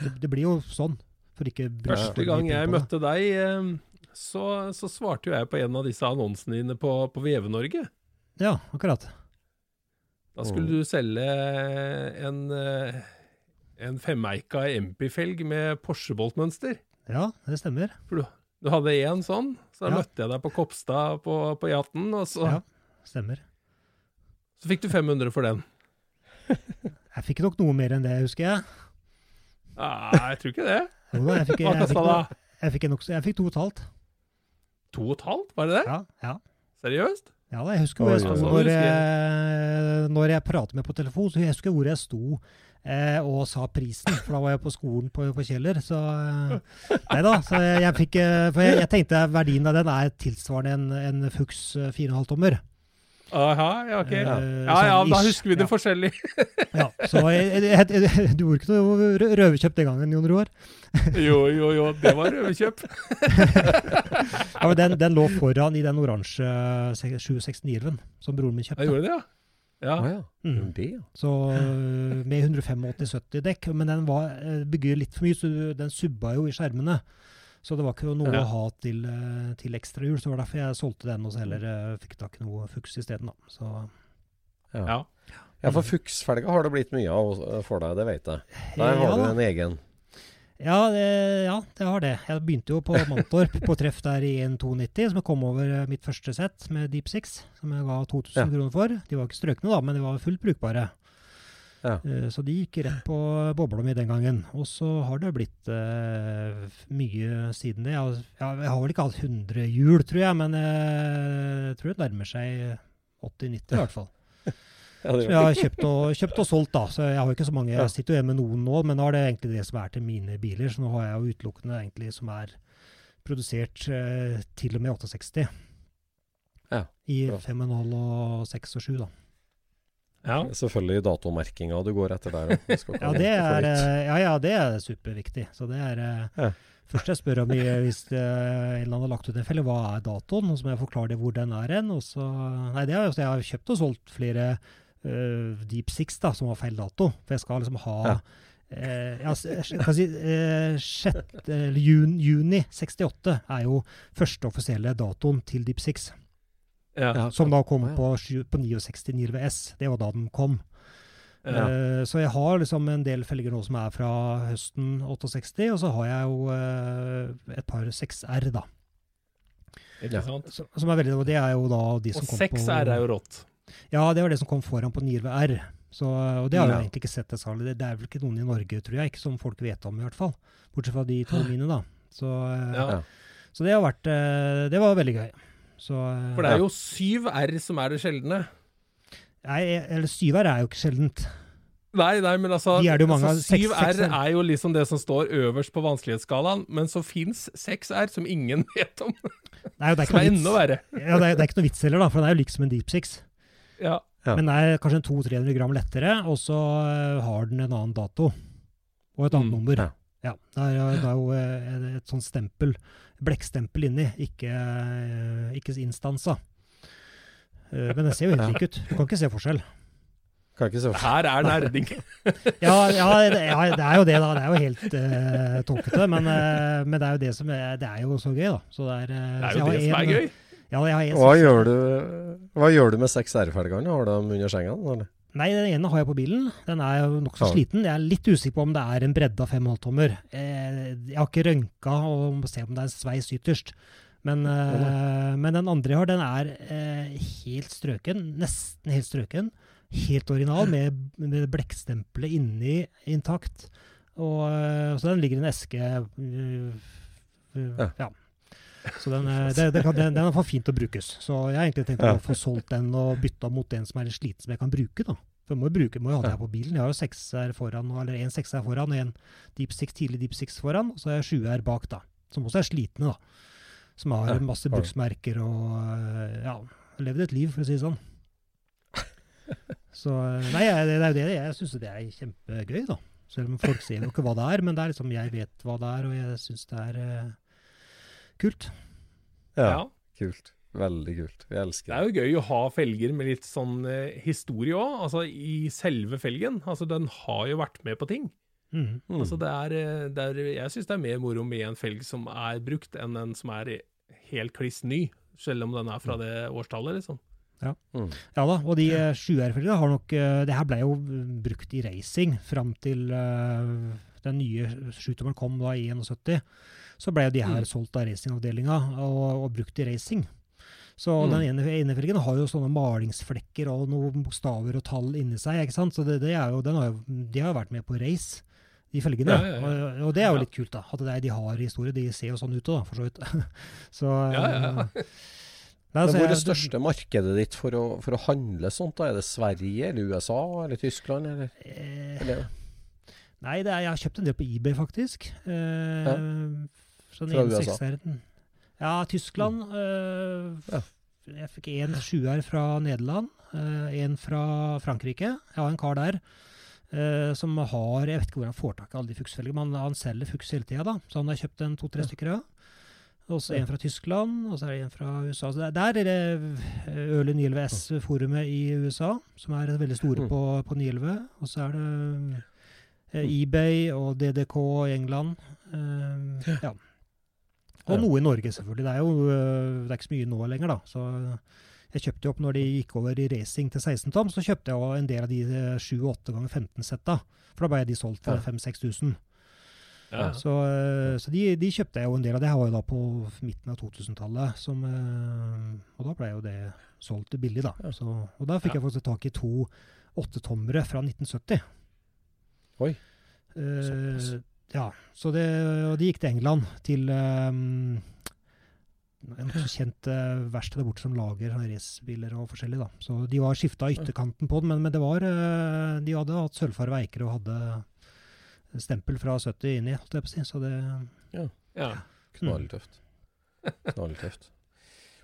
det, det blir jo sånn. For ikke Første gang jeg møtte deg, eh, så, så svarte jo jeg på en av disse annonsene dine på, på Veve-Norge. Ja, akkurat. Da skulle du selge en, eh, en femeika MP-felg med Porsche-boltmønster. Ja, det stemmer. For du, du hadde én sånn, så Ja. møtte jeg deg på Kopstad på, på Jaten, og så, Ja, stemmer. så fikk du 500 for den. Jeg fikk nok noe mer enn det, husker jeg. Nei, jeg tror ikke det. Jo da, jeg fikk, Hva jeg, fikk, kosta da? jeg fikk, jeg fikk to og et halvt. To og et halvt, var det det? Ja, ja. Seriøst? Ja jeg husker hvor jeg sto når når jeg prater med på telefon. Så jeg husker hvor jeg sto eh, og sa prisen, for da var jeg på skolen på, på Kjeller. Så eh, Nei da. Så jeg, jeg fikk eh, For jeg, jeg tenkte verdien av den er tilsvarende en, en Fuchs eh, 4,5 tommer. Aha, ja, ok. Eh, Ja, sånn ja, da husker vi det ja. forskjellig. (laughs) Ja, så jeg, jeg, jeg, Du gjorde ikke noe rø- røverkjøp den gangen, Jon Roar? (laughs) Jo, jo, jo, det var røverkjøp. (laughs) Ja, men den, den lå foran i den oransje 769-en som broren min Jeg kjøpte. gjorde det, ja. Ja. Ah, ja. Mm. Det, ja. Så øh, med 185-70 dekk, men den var bygger bygget litt for mye, så den subba jo i skjermene. Så det var ikke noe Ja. å ha til, øh, til ekstrahjul, så det var derfor jeg solgte den, og så heller øh, fikk tak i noe fuks isteden, da. Så Ja. ja, for fuksfelga har det blitt mye av eh, for deg, det vet jeg. Der Ja har du en egen. ja, det, ja, det har det. Jeg begynte jo på Mantorp på treff der i 1,92, som jeg kom over mitt første sett med Deep Six, som jeg ga 2000 Ja. kroner for. De var ikke strøkne, da, men de var fullt brukbare. Ja. Eh, Så de gikk rett på bobla mi den gangen. Og så har det blitt uh, mye siden det. Jeg, har- jeg har vel ikke hatt 100 hjul, tror jeg, men eh, jeg tror det nærmer seg 80-90 i hvert fall. (laughs) Ja, Så jeg har kjøpt og, kjøpt og solgt, da. Så jeg har ikke så mange. Jeg sitter jo igjen med noen nå, men nå er det egentlig det som er til mine biler. Så nå har jeg jo utelukkende egentlig som er produsert uh, til og med 68. Ja, I 5,5 og 6 og 7, da. Ja. Selvfølgelig datomerkinga du går etter der. (laughs) ikke Ja, det er, eh, ja, ja, det er superviktig. Så det er eh, Ja. Først jeg spør om jeg, hvis eh, en eller annen har lagt ut en felle, hva er datoen? Og så må jeg forklare det hvor den er hen. Nei, det er jo jeg har kjøpt og solgt flere uh, Deep Six da, som har feil dato. For jeg skal liksom ha Ja. eh, ja, kan si, eh, sjette, eller juni, Juni 68 er jo første offisielle datoen til Deep Six. Ja. Som da kom på, på 69 Nirve S. Det var da den kom. Ja. Eh, Så jeg har liksom en del felger nå som er fra høsten 68, og så har jeg jo eh, et par 6R, da. Ikke sant? Som som er veldig, og det er jo da de som Og kom 6R er jo rått. Ja, det var det som kom foran på 9R. Så, og det har jeg Ja. egentlig ikke sett det særlig. Det, er vel ikke noen i Norge, tror jeg, ikke som folk vet om i hvert fall. Bortsett fra de to mine, da. Så, eh, Ja. Så det har vært Det var veldig gøy. Så eh, For det er jo syv R som er det sjeldne. Nei, eller syv R er jo ikke sjeldent. Nei, nei, men altså, De er det jo mange altså 7R Seks- seks R. er jo liksom det som står øverst på vanskelighetsskalaen, men så fins 6R som ingen (laughs) vet om, Nei, det er som er enda verre. Ja, det, er, det er ikke noe vits heller, da, for den er jo lik som en Deep Six. Ja. Ja. Men den er kanskje en 200-300 gram lettere, og så eh, har den en annen dato. Og et annet Mm, nummer. ja. Ja. Det er, det er jo et, et sånt stempel, blekkstempel inni, ikke, eh, ikke instansa. Eh, Men det ser jo helt lik ut. Du kan ikke se forskjell. Kan ikke se forskjell. Her er nerding. (laughs) Ja, ja, det, ja det er jo det, da. Det er jo helt uh, tåkete. Men, uh, men det er jo det som er, det er jo så gøy, da. Så det er, uh, Det er jo det en, som er gøy. Ja, jeg har en Hva gjør du, hva gjør du med seks R-felgene? Har du dem under senga? Eller? Nei, den ene har jeg på bilen. Den er nokså Ja. sliten. Jeg er litt usikker på om det er en bredde av 5,5 tommer. Eh, jeg har ikke rønka og må se om det er en sveis ytterst. Men, eh, men den andre jeg har, den er eh, helt strøken. Nesten helt strøken. Helt original, med, med blekkstempelet inni intakt. Og, så den ligger i en eske øh, øh, Ja. ja. Så den, eh, kan, den, den er for fint til å brukes. Så jeg har egentlig tenkt å få solgt den og bytta mot en som er litt sliten, som jeg kan bruke. da. For jeg må jo bruke, må jo ha det her på bilen. Jeg har jo sekser foran, eller en sekser foran og en Deep Six, tidlig Deep Six foran, og så har jeg sjuer bak, da. Som også er slitne, da. Som har masse bruksmerker og øh, ja, levd et liv, for å si det sånn. Så øh, Nei, det er jo det. Jeg syns det er kjempegøy, da. Selv om folk ser jo ikke hva det er, men det er liksom, jeg vet hva det er, og jeg syns det er kult. Ja, Ja. kult. Veldig kult. Vi elsker Det Det er jo gøy å ha felger med litt sånn eh, historie òg, altså i selve felgen. Altså den har jo vært med på ting. Mhm. Mm. Altså det er, eh, det er Jeg syns det er mer moro med en felg som er brukt, enn en som er helt kliss ny. Selv om den er fra det årstallet, liksom. Mm. Ja da, og de uh, sjuerfelgene har nok øh, Det her ble jo brukt i racing fram til uh, den nye sjutommeren kom da i 71. Så ble de her Mm. solgt av racingavdelinga og, og brukt i racing. Så Mm. den ene, ene felgen har jo sånne malingsflekker og noen bokstaver og tall inni seg. ikke sant? Så det, det er jo, den har jo, de har jo vært med på race, de felgene. Ja, ja, ja. Og, og det er jo litt kult, da. At det er, de har historie. De ser jo sånn ut òg, for så vidt. (laughs) så, Ja, ja. Nei, Men hvor er det største markedet ditt for å, for å handle sånt? da? Er det Sverige eller USA eller Tyskland? Eller? Eh, eller? Nei, det er, jeg har kjøpt en del på eBay, faktisk. Eh, Ja. Sånn Fra USA? Ja, Tyskland. eh, Ja. Jeg fikk en sjuer fra Nederland, én en fra Frankrike. Jeg har en kar der eh, som har Jeg vet ikke hvor han får tak i alle de fuksfelgene, men han, selger fuks hele tida, da. Så han har kjøpt en to-tre stykker av. Og så en fra Tyskland, og så er det en fra USA. Så der er det Øle 911 S-forumet i USA, som er veldig store Mm. på, på 911. Og så er det eh, eBay og DDK i England. Eh, ja. Og noe i Norge, selvfølgelig. Det er jo eh, det er ikke så mye nå lenger, da. Så jeg kjøpte jo opp når de gikk over i racing til 16 tom, så kjøpte jeg jo en del av de eh, 7-8 ganger 15-setta. For da ble de solgt for Ja. 5000-6000. Ja. Så, eh, så de, de kjøpte jeg jo en del av. Det her var jo da på midten av 2000-tallet. eh, Og da ble jo det solgt billig, da. Så, og da fikk jeg faktisk tak i to åttetommere fra 1970. Oi. Såpass. Ja, så det, og de gikk til England, til um, en kjent uh, verksted der borte som lager racerbiler og forskjellig. da. Så de var skifta ytterkanten på den, men, men det var, uh, de hadde hatt sølvfare eiker og hadde stempel fra 70 inni, holdt jeg på å si. Så det Ja. Knalltøft. (laughs) Knalltøft.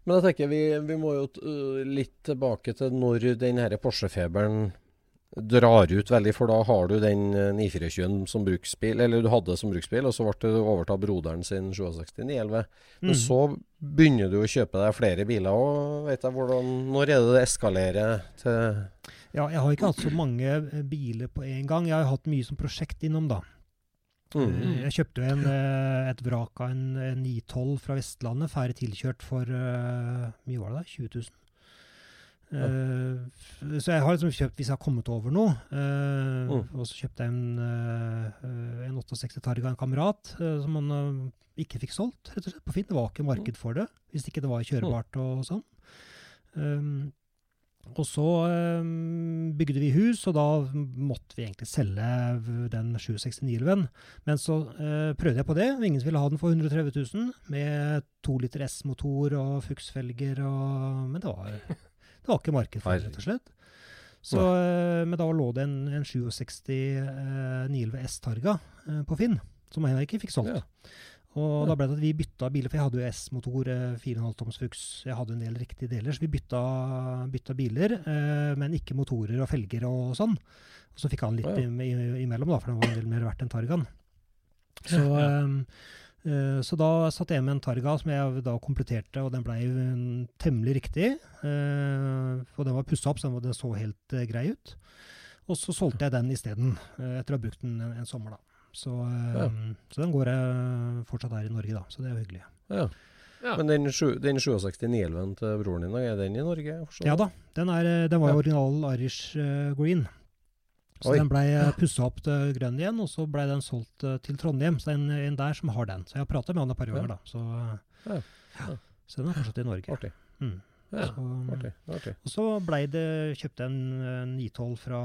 Men jeg tenker vi, vi må jo t- øh, litt tilbake til når den her Porsche-feberen drar ut veldig, for da har du den 924-en som bruksbil, eller du hadde som bruksbil, og så ble du overtatt broderen sin 67 911. Men Mm. så begynner du å kjøpe deg flere biler, og vet jeg hvordan, når er det det eskalerer til Ja, jeg har ikke hatt så mange eh, biler på en gang. Jeg har hatt mye som prosjekt innom, da. mm. Eh, Jeg kjøpte en, eh, et vrak av en, en 912 fra Vestlandet, ferdig tilkjørt for mye var det da? 20 000. Eh, så jeg har liksom kjøpt hvis jeg har kommet over noe. uh, Mm. Og så kjøpte jeg en, uh, en 68 Targa av en kamerat som man ikke fikk solgt, rett og slett, på Finn. Det var ikke marked for det, hvis ikke det var kjørebart og sånn. Um, og så um, bygde vi hus, og da måtte vi egentlig selge den 769-elven. Men så uh, prøvde jeg på det, og ingen ville ha den for 130 000, med to liter S-motor og fuksfelger og Men det var, det var ikke marked for det, rett og slett. Så, eh, men da lå det en, en 67 eh, 911 S Targa eh, på Finn, som jeg ikke fikk solgt. Ja. Og Ja. da ble det at vi bytta biler, for jeg hadde jo S-motor, eh, 4,5 toms fuks. Jeg hadde en del riktige deler, så vi bytta, bytta biler, eh, men ikke motorer og felger og sånn. Og så fikk han litt Ja, ja. im- i- imellom, da, for den var en del mer verdt enn Targaen. Så, eh, eh, så da satt jeg med en Targa som jeg da kompletterte, og den blei mm, temmelig riktig. Eh, og den var pussa opp, så den, så helt eh, grei ut. Og så solgte jeg den isteden, etter å ha brukt den en, sommer, da. Så, eh, Ja. så den går jeg fortsatt her i Norge, da. Så det er jo hyggelig. Ja. Ja. Men den, den 67 911 til broren din, er den i Norge? Ja da, den, er, eh, den var jo Ja. original Irish eh, green. Så Oi. den blei pussa opp til grønn igjen, og så blei den solgt eh, til Trondheim. Så det er en, en der som har den. Så jeg har prata med han et par år ganger, da. Så, Ja. ja. Så den er fortsatt i Norge. Artig. Mm. Ja, Så, artig. artig. og så blei det kjøpt en eh, 912 fra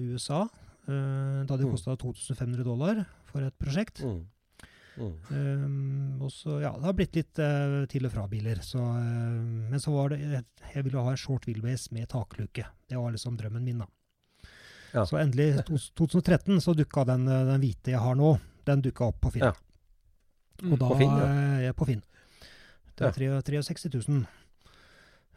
USA. Uh, da det Mm. kosta 2500 dollar for et prosjekt. Mm. Mm. Um, og så, ja, det har blitt litt uh, til og fra-biler. Så, eh, men så var det Jeg ville ha en short wheelbase med takluke. Det var liksom drømmen min, da. Ja. Så endelig, i 2013, så dukka den, eh, den hvite jeg har nå, den dukka opp på Finn. Ja. Mm. Og da, På Finn, ja. ja, på Finn. Det er ja. 63 000.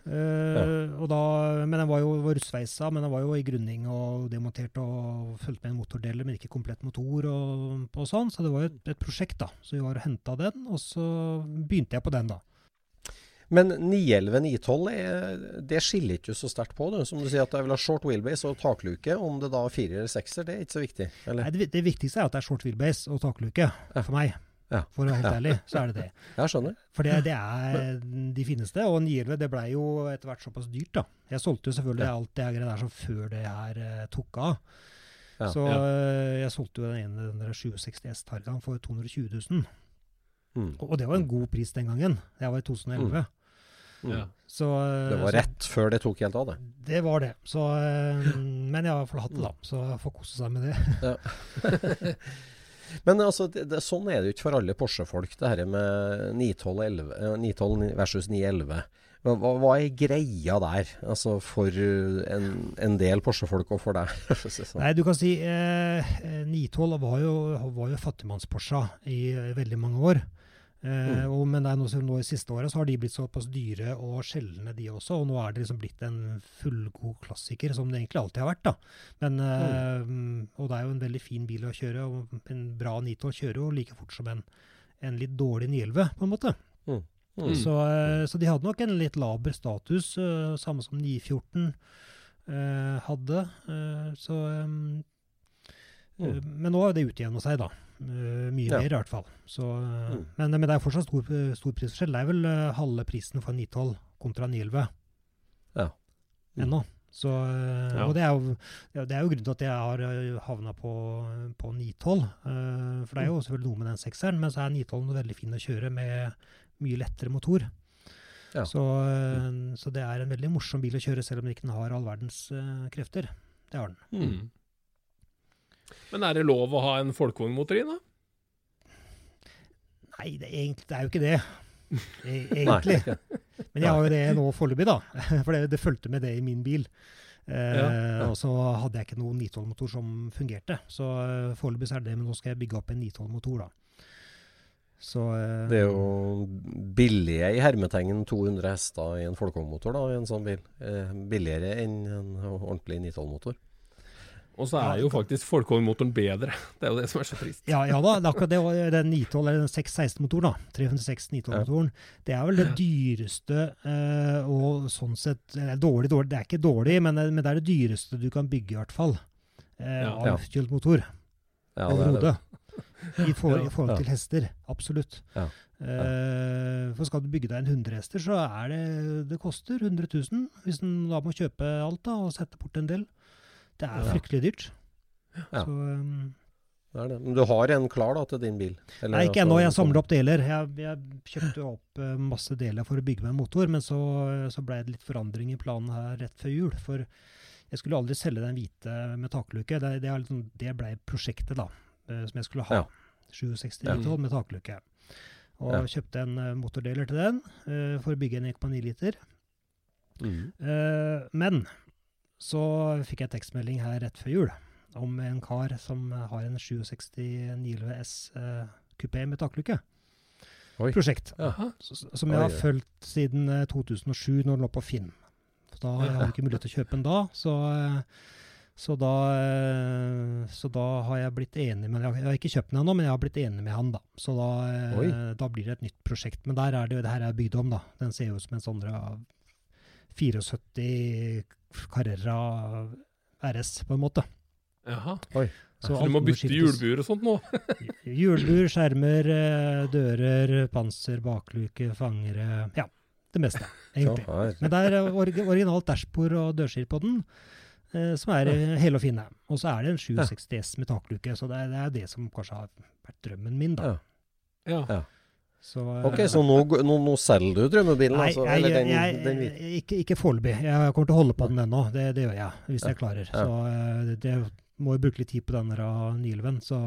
Eh, og da, men den var jo var russveisa, men den var jo i grunning og demontert og fulgte med en motordeler, men ikke komplett motor og, og sånn. Så det var jo et, et prosjekt, da. Så vi var og henta den, og så begynte jeg på den, da. Men 911-912, er- det skiller ikke så sterkt på. Det. Som du sier at jeg vil ha short wheelbase og takluke. Om det da er firer eller sekser, det er ikke så viktig. Eller? Nei, det, det viktigste er at det er short wheelbase og takluke, for meg. Ja. For å være helt Ja. ærlig, så er det det. (laughs) Jeg skjønner. For det, det er de fineste. Og 911 det blei jo etter hvert såpass dyrt, da. Jeg solgte jo selvfølgelig Ja. alt det her der som før det her eh, tok av. Så eh, jeg solgte jo den ene den der 67 S Targaen for 220 000. Mm. Og, og det var en god pris den gangen. Det var i 2011. Mm. Ja. Så, eh, Det var så rett før det tok helt av, det. Det var det. Så, eh, men jeg har iallfall hatt det, da. Så jeg får kose seg med det. (laughs) Men altså, det, det, sånn er det jo ikke for alle Porsche-folk, det her med 912, 11, eh, 912 versus 911. Hva, hva hva er greia der, altså for en, en del Porsche-folk og for deg? (laughs) sånn? Nei, du kan si eh, eh, 912 var jo, var jo fattigmanns-Porscha i veldig mange år. Eh, og, men det er noe som nå i siste året så har de blitt såpass dyre og sjeldne, de også. Og nå er det liksom blitt en fullgod klassiker, som det egentlig alltid har vært. da. Men, eh, Og det er jo en veldig fin bil å kjøre, og en bra 912 kjører jo like fort som en, en litt dårlig 911, på en måte. Mm. Så, eh, så de hadde nok en litt laber status, eh, samme som 914 eh, hadde. Eh, så Mm. Men nå har det utjevna seg, da. Eh, mye Ja. mer, i hvert fall. Så, eh, Mm. men, men det er fortsatt stor, stor prisforskjell. Det er vel eh, halve prisen for 912 kontra 911 Ja. Mm. ennå. Så, eh, Ja. Og det er, jo, det er jo grunnen til at jeg har eh, havna på, på 912. eh, for det er jo selvfølgelig noe med den sekseren, men så er 912 veldig fin å kjøre med mye lettere motor. Ja. Så, eh, så det er en veldig morsom bil å kjøre, selv om den ikke har all verdens eh, krefter. Det har den. Mm. Men er det lov å ha en folkevognmotor i, da? Nei, det, er egentlig, det er jo ikke det. (laughs) E- Egentlig. Men jeg har jo det nå foreløpig, da. (laughs) For det, det fulgte med det i min bil. Eh, Ja, Og så hadde jeg ikke noen 912-motor som fungerte. Så eh, foreløpig er det det, men nå skal jeg bygge opp en 912-motor, da. Så eh, Det er jo billige i hermetegn 200 hester i en folkevognmotor da, i en sånn bil. Eh, billigere enn en ordentlig 912-motor. Og så er jo faktisk folkevognmotoren bedre. (laughs) Det er jo det som er så trist. ja, ja da, det er akkurat det. Den 912, eller den 616-motoren, da. 306 912-motoren. Det er vel det (clears throat) dyreste eh, og sånn sett eh, dårlig, dårlig, Det er ikke dårlig, men, det- men det er det dyreste du kan bygge, i hvert fall. Eh, av Ja. kjølt motor. Ja, det er det. Overhodet. I, for, Ja. I forhold til hester. Absolutt. Ja. Uh, for skal du bygge deg en 100 hester, så er det Det koster 100 000. Hvis en da må kjøpe alt da, og sette bort en del. Det er fryktelig dyrt. Ja. Så, um, Det er det. Men du har en klar da til din bil? Eller, nei, ikke altså, ennå. Jeg sånn- samler opp deler. Jeg, jeg kjøpte opp uh, masse deler for å bygge meg en motor, men så, så ble det litt forandring i planen her rett før jul. For jeg skulle aldri selge den hvite med takluke. Det, det, liksom, det ble prosjektet, da, eh, som jeg skulle ha. Ja. 67 Ja. liter med takluke. Og Ja. kjøpte en eh, motordeler til den uh, for å bygge en 1,9 liter. Mm. Uh, men så fikk jeg tekstmelding her rett før jul om en kar som har en 67 911 S eh, kupé med taklukke. Oi. Prosjekt. Aha. Som jeg har fulgt siden eh, 2007, når den lå på Finn. Da jeg hadde jeg ikke mulighet til å kjøpe den da. Så, eh, så, da, eh, så da har jeg blitt enig med Jeg har ikke kjøpt den ennå, men jeg har blitt enig med han, da. Så da, eh, da blir det et nytt prosjekt. Men der er det det her er bygd om, da. Den ser jo ut som en sånn eh, 74 Carrera RS, på en måte. Jaha. Så Så du må bytte hjulbuer og sånt nå? (laughs) Hjulbuer, skjermer, eh, dører, panser, bakluke, fangere Ja, det meste, egentlig. Men det er org originalt dashbord og dørskilt på den, eh, som er eh, hele og fine. Og så er det en 760 S med takluke, så det er det som kanskje har vært drømmen min, da. Ja. Ja. Ja. Så, Ok, så nå, (laughs) nå, nå selger du drømmebilen, Nei, altså? jeg, den, jeg, den ikke, ikke foreløpig. Jeg kommer til å holde på den ennå. Det, det gjør jeg, hvis jeg klarer. Ja. Så eh, det, det må jo bruke litt tid på den av Nielven. Så,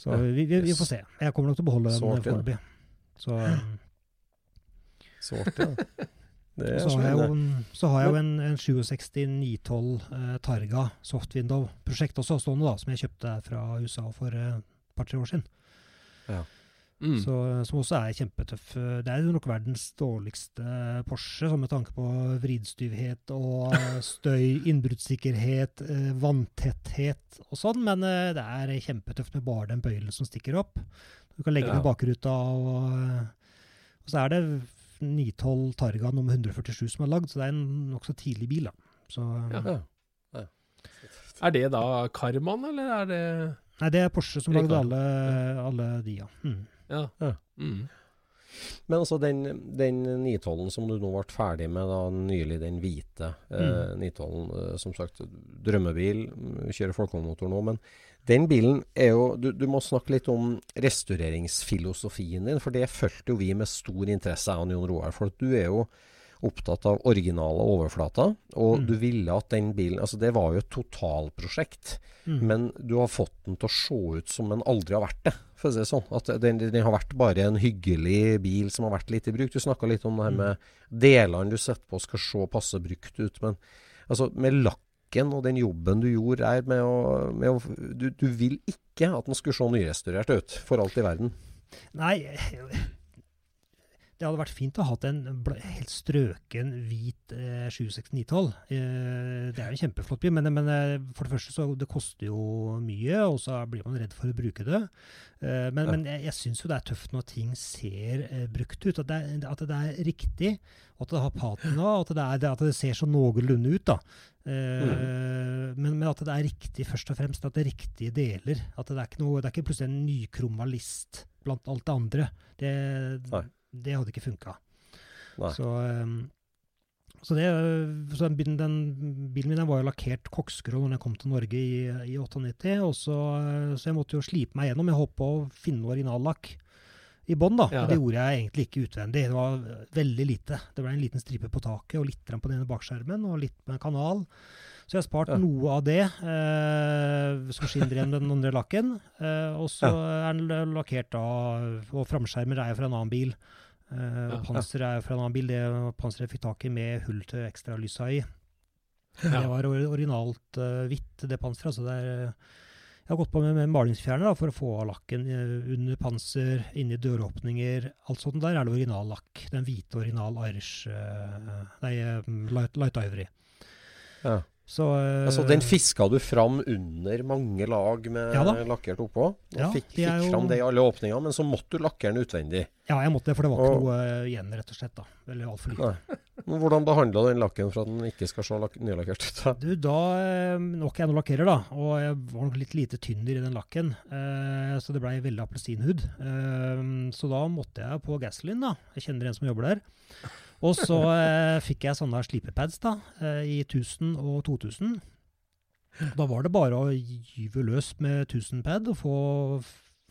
så Ja. vi, vi, vi får se. Jeg kommer nok til å beholde Så den foreløpig. Så, eh, ja. Det er så, har jeg jo, så har jeg jo en, en 67 912 eh, Targa soft window-prosjekt også stående, da, som jeg kjøpte fra USA for eh, et par-tre år siden. Mm. Så, som også er kjempetøff. Det er jo nok verdens dårligste Porsche, sånn med tanke på vridstyvhet og (laughs) støy, innbruddssikkerhet, eh, vanntetthet og sånn, men eh, det er kjempetøft med bare den bøylen som stikker opp. Du kan legge den i bakruta, og, eh, og så er det 912 Targa nummer 147 som er lagd, så det er en nokså tidlig bil. da. Så, Ja. Ja. Er det da Karman, eller er det Nei, det er Porsche som lagde alle, alle de, ja. Mm. Ja. Ja. Mm. Men altså den, den 912-en som du nå ble ferdig med da nylig, den hvite eh, 912-en, eh, som sagt drømmebil, mm, kjører folkevognmotor nå, men den bilen er jo du, du må snakke litt om restaureringsfilosofien din, for det fulgte jo vi med stor interesse, jeg og Jon Roar. For du er jo opptatt av originale overflater, og Mm. du ville at den bilen Altså, det var jo et totalprosjekt. Mm. Men du har fått den til å se ut som den aldri har vært det, for å si det sånn. At den, den har vært bare en hyggelig bil som har vært litt i bruk. Du snakka litt om det her med delene du setter på skal se passe brukt ut. Men altså, med lakken og den jobben du gjorde der med å, med å du, du vil ikke at den skulle se nyrestaurert ut, for alt i verden. Nei, (laughs) det hadde vært fint å ha hatt en helt strøken hvit eh, 76912. Eh, det er jo en kjempeflott bil, men, men eh, for det første så det koster jo mye, og så blir man redd for å bruke det. Eh, men, Ja. men jeg, jeg syns jo det er tøft når ting ser eh, brukt ut. At det, er, at det er riktig, og at det har patina, og at det, er, at det ser så noenlunde ut. da. Eh, men, men at det er riktig først og fremst, at det er riktige deler. At det er ikke, noe, det er ikke plutselig en nykromalist blant alt det andre. Det, Nei. Det hadde ikke funka. Så, ehm, så, det, så den, bilen, den bilen min var jo lakkert koksgrå når jeg kom til Norge i, i 98, og så, så jeg måtte jo slipe meg gjennom. Jeg holdt på å finne originallakk i bånn, da. Ja. det. det gjorde jeg egentlig ikke utvendig. Det var veldig lite. Det ble en liten stripe på taket og litt på den ene bakskjermen og litt med kanal. Så jeg har spart Ja. noe av det, eh, som skinner igjen den andre lakken. Eh, og så er den lakkert da, og framskjermer er jo fra en annen bil. Eh, Ja. og panser er jo fra en annen bil. Det panseret fikk tak i med hull til ekstralysa i. Ja. Det var originalt uh, hvitt, det panseret. Altså det er, eh, jeg har gått på med, med malingsfjerner da, for å få av lakken under panser, inni døråpninger. Alt sånt der er det original lakk. Den hvite original Irish uh, Nei, eh, light, light Ivory. Ja. Så eh, Altså, den fiska du fram under mange lag med Ja lakkert oppå. Og Ja, fikk, fikk jo- fram det i alle åpninger, men så måtte du lakkere den utvendig. Ja, jeg måtte det, for det var ikke Og- noe eh, igjen, rett og slett. da. Eller altfor lite. Men hvordan behandla den lakken for at den ikke skal se nylakkert ut? da? Du, da eh, nok jeg nå lakkerer, da. Og jeg var nok litt lite tynner i den lakken. Så det blei veldig appelsinhud. Så da måtte jeg på gasoline, da. Jeg kjenner en som jobber der. Og så eh, fikk jeg sånne slipepads da, eh, i 1000 og 2000. Da var det bare å gyve løs med 1000 pad og få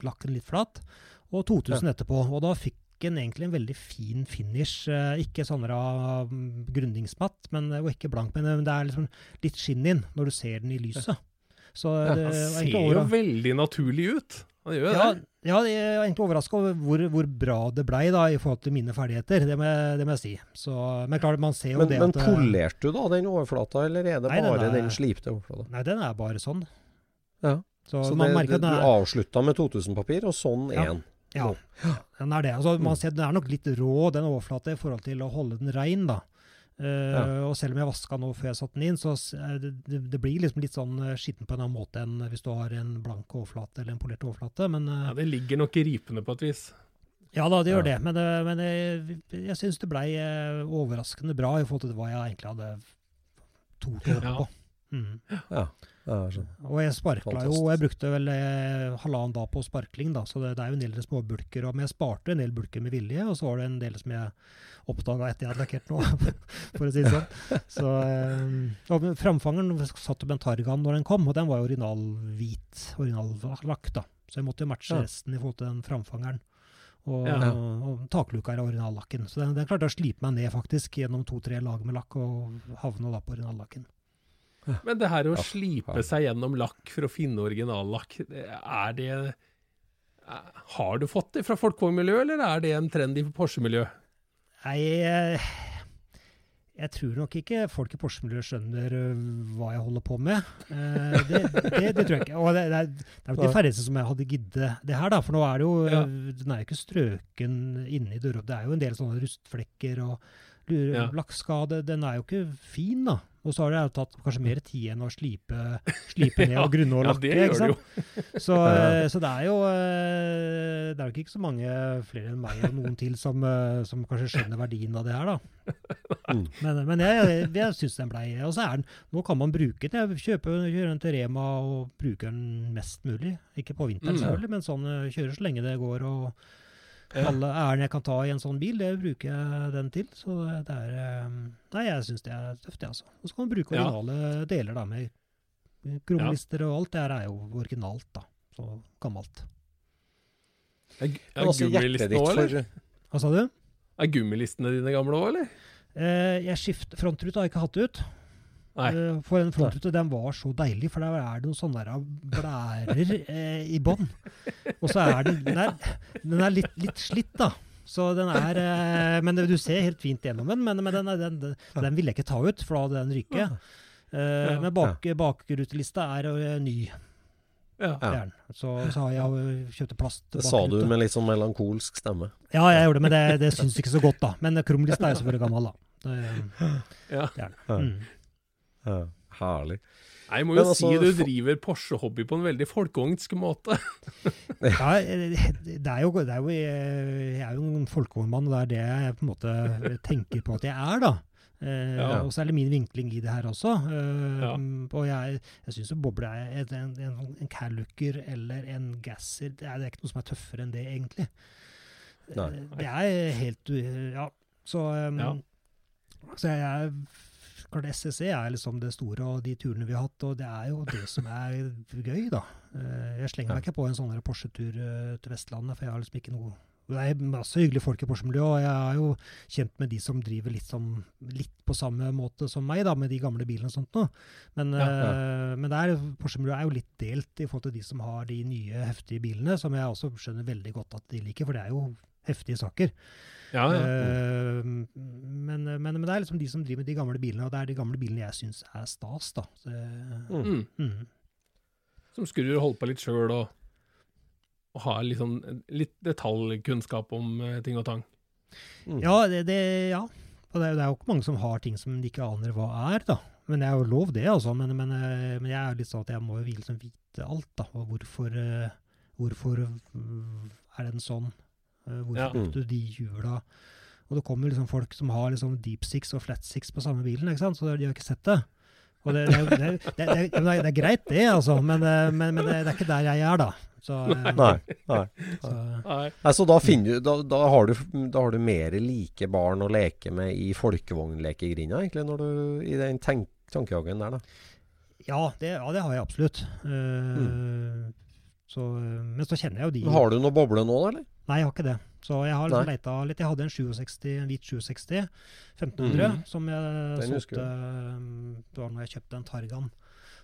lakken litt flat. Og 2000 etterpå. Og da fikk den egentlig en veldig fin finish. Eh, ikke sånn uh, grundingsmatt, men, og ikke blank, men eh, det er liksom litt skinn inn når du ser den i lyset. Så Ja, det Han ser jo veldig naturlig ut. Han gjør ja, det. Ja, jeg er egentlig overraska over hvor, hvor bra det blei da, i forhold til mine ferdigheter. Det må, det må jeg si. Så, men klart, man ser jo Men, det men at Men polerte du da den overflata, eller er det Nei, den bare er- den slipte overflata? Nei, den er bare sånn. Ja. Så, Så man det, det, du den er avslutta med 2000-papir, og sånn Ja. én. Ja, den er det. Altså, man ser, den er nok litt rå, den overflata, i forhold til å holde den rein, da. Eh, Og selv om jeg vaska nå før jeg satte den inn, så er det, det, det blir liksom litt sånn eh, skitten på en annen måte enn hvis du har en blank overflate eller en polert overflate. Men uh, Ja, det ligger nok i ripene på et vis. ja da, det gjør Ja. det. Men, uh, men jeg, jeg syns det blei eh, overraskende bra i forhold til hva jeg egentlig hadde tort på. Mm. Ja. Og jeg sparkla jo, og jeg brukte vel eh, halvannen dag på sparkling, da, så det, det er jo en del småbulker. og- Men jeg sparte en del bulker med vilje, og så var det en del som jeg oppdaga etter jeg hadde lakkert nå, (laughs) for å si det sånn. Så, eh, og framfangeren satt opp med en Targan når den kom, og den var jo originalhvit, originallakk, da. Så jeg måtte jo matche resten i forhold til den framfangeren. Og, Ja. og takluka er originallakken. Så den, den klarte å slipe meg ned faktisk gjennom to-tre lag med lakk, og havna da på originallakken. Men det her å Ja, slipe ja. seg gjennom lakk for å finne originallakk, er det er- Har du fått det fra folkevognmiljø, eller er det en trend i Porsche-miljø? Nei, jeg, jeg tror nok ikke folk i Porsche-miljøet skjønner øh, hva jeg holder på med. Eh, det, det, det tror jeg ikke. Og det, det er det er nok de færreste som jeg hadde giddet det her, da. For nå er det jo Ja. Den er jo ikke strøken inni døra. Det er jo en del sånne rustflekker og lure- Ja. lakkskade. Den er jo ikke fin, da. Og så har det tatt kanskje mer tid enn å slipe, (laughs) slipe ned og grunne og Ja, lakke. det ikke sant? Så, (laughs) eh, så det er jo eh, Det er jo ikke så mange flere enn meg og noen til som, eh, som kanskje skjønner verdien av det her, da. (laughs) Mm. Men, men jeg, jeg, syns den blei Og så er den Nå kan man bruke den. Jeg kjøper, kjører den til Rema og bruker den mest mulig. Ikke på vinteren, Mm. selvfølgelig, men sånn kjøre kjører så lenge det går. og Ja. Alle ærend jeg kan ta i en sånn bil, det bruker jeg den til. Så det er eh, Nei, jeg syns det er tøft, det, altså. Og så kan man bruke Ja. originale deler, da, med kromlister og alt. Det her er jo originalt, da. Så gammelt. Er, er gummilisten òg, eller? Hva sa du? Er gummilistene dine gamle òg, eller? Eh, jeg skifter Frontruta har jeg ikke hatt ut. Eh, for en frontrute den var så deilig, for der er det noen sånne blærer eh, i bånn. Og så er den Den er, den er litt, litt slitt, da. Så den er eh, Men du ser helt fint gjennom den, men, men den, er- den, den, den ville jeg ikke ta ut, for da hadde den ryket. Uh, Ja. men bak, bakrutelista er eh, ny. Ja. Det. Så, så har jeg kjøpte kjøpt plast. Det sa du med litt sånn melankolsk stemme. Ja, jeg gjorde det, men det, det syns ikke så godt, da. Men krumlista er jo selvfølgelig gammel, da. Det, Ja. det er den. Mm. Ja, herlig. Nei, jeg må jo altså, si du driver Porsche-hobby på en veldig folkeungsk måte. (laughs) Ja, eh, det er jo, det er jo Jeg er jo en folkevognmann, og det er det jeg på en måte tenker på at jeg er, da. Eh, Ja. Og så er det min vinkling i det her også. Eh, Ja. Og jeg, jeg syns jo boble er en, en, en, en eller en Gasser det er, det er ikke noe som er tøffere enn det, egentlig. Nei. Eh, Det er helt Ja. Så, um, Ja. så jeg er Klart SSC er liksom det store, og de turene vi har hatt, og det er jo det som er gøy, da. Eh, Jeg slenger meg ikke på en sånn Porsche-tur eh, til Vestlandet, for jeg har liksom ikke noe Det er masse hyggelige folk i Porsche-miljøet, og jeg er jo kjent med de som driver litt, som, litt på samme måte som meg, da, med de gamle bilene og sånt noe. Men, Ja, eh, men Porsche-miljøet er jo litt delt i forhold til de som har de nye, heftige bilene, som jeg også skjønner veldig godt at de liker, for det er jo heftige saker. Ja, ja. Eh, men, men, men det er liksom de som driver med de gamle bilene, og det er de gamle bilene jeg syns er stas, da. Så, Mm. mm. Som skrur og holder på litt sjøl, og, og har litt, sånn, litt detaljkunnskap om eh, ting og tang. Mm. Ja, det, det, ja. Og det, er- det er jo ikke mange som har ting som de ikke aner hva er, da. Men det er jo lov, det, altså. Men, men, eh, men jeg er jo litt sånn at jeg må jo liksom vite alt, da. Og hvorfor, hvorfor mm, er den sånn? Eh, Hvorfor Ja. brukte du de hjula? Og det kommer liksom folk som har liksom deep six og flat six på samme bilen, ikke sant? så de har ikke sett det. Og det, det, det, det, er- det, det greit, det, altså, men, eh, men, men det, det er ikke der jeg er, da. Så, (laughs) nei, Nei. nei. Så, Nei. Så da, finner du, da, da, har du, da har du mer like barn å leke med i folkevognlekegrinda, egentlig, når du, i den tenk, tankegangen der, da. ja, det, ja, det har jeg absolutt. Uh, Mm. så, eh, men så kjenner jeg jo de Har du noe boble nå, da, eller? Nei, jeg har ikke det. Så jeg har liksom leita litt. Jeg hadde en 67, en hvit 67 1500 mm. som jeg Den solgte um, Det var når jeg kjøpte en Targan.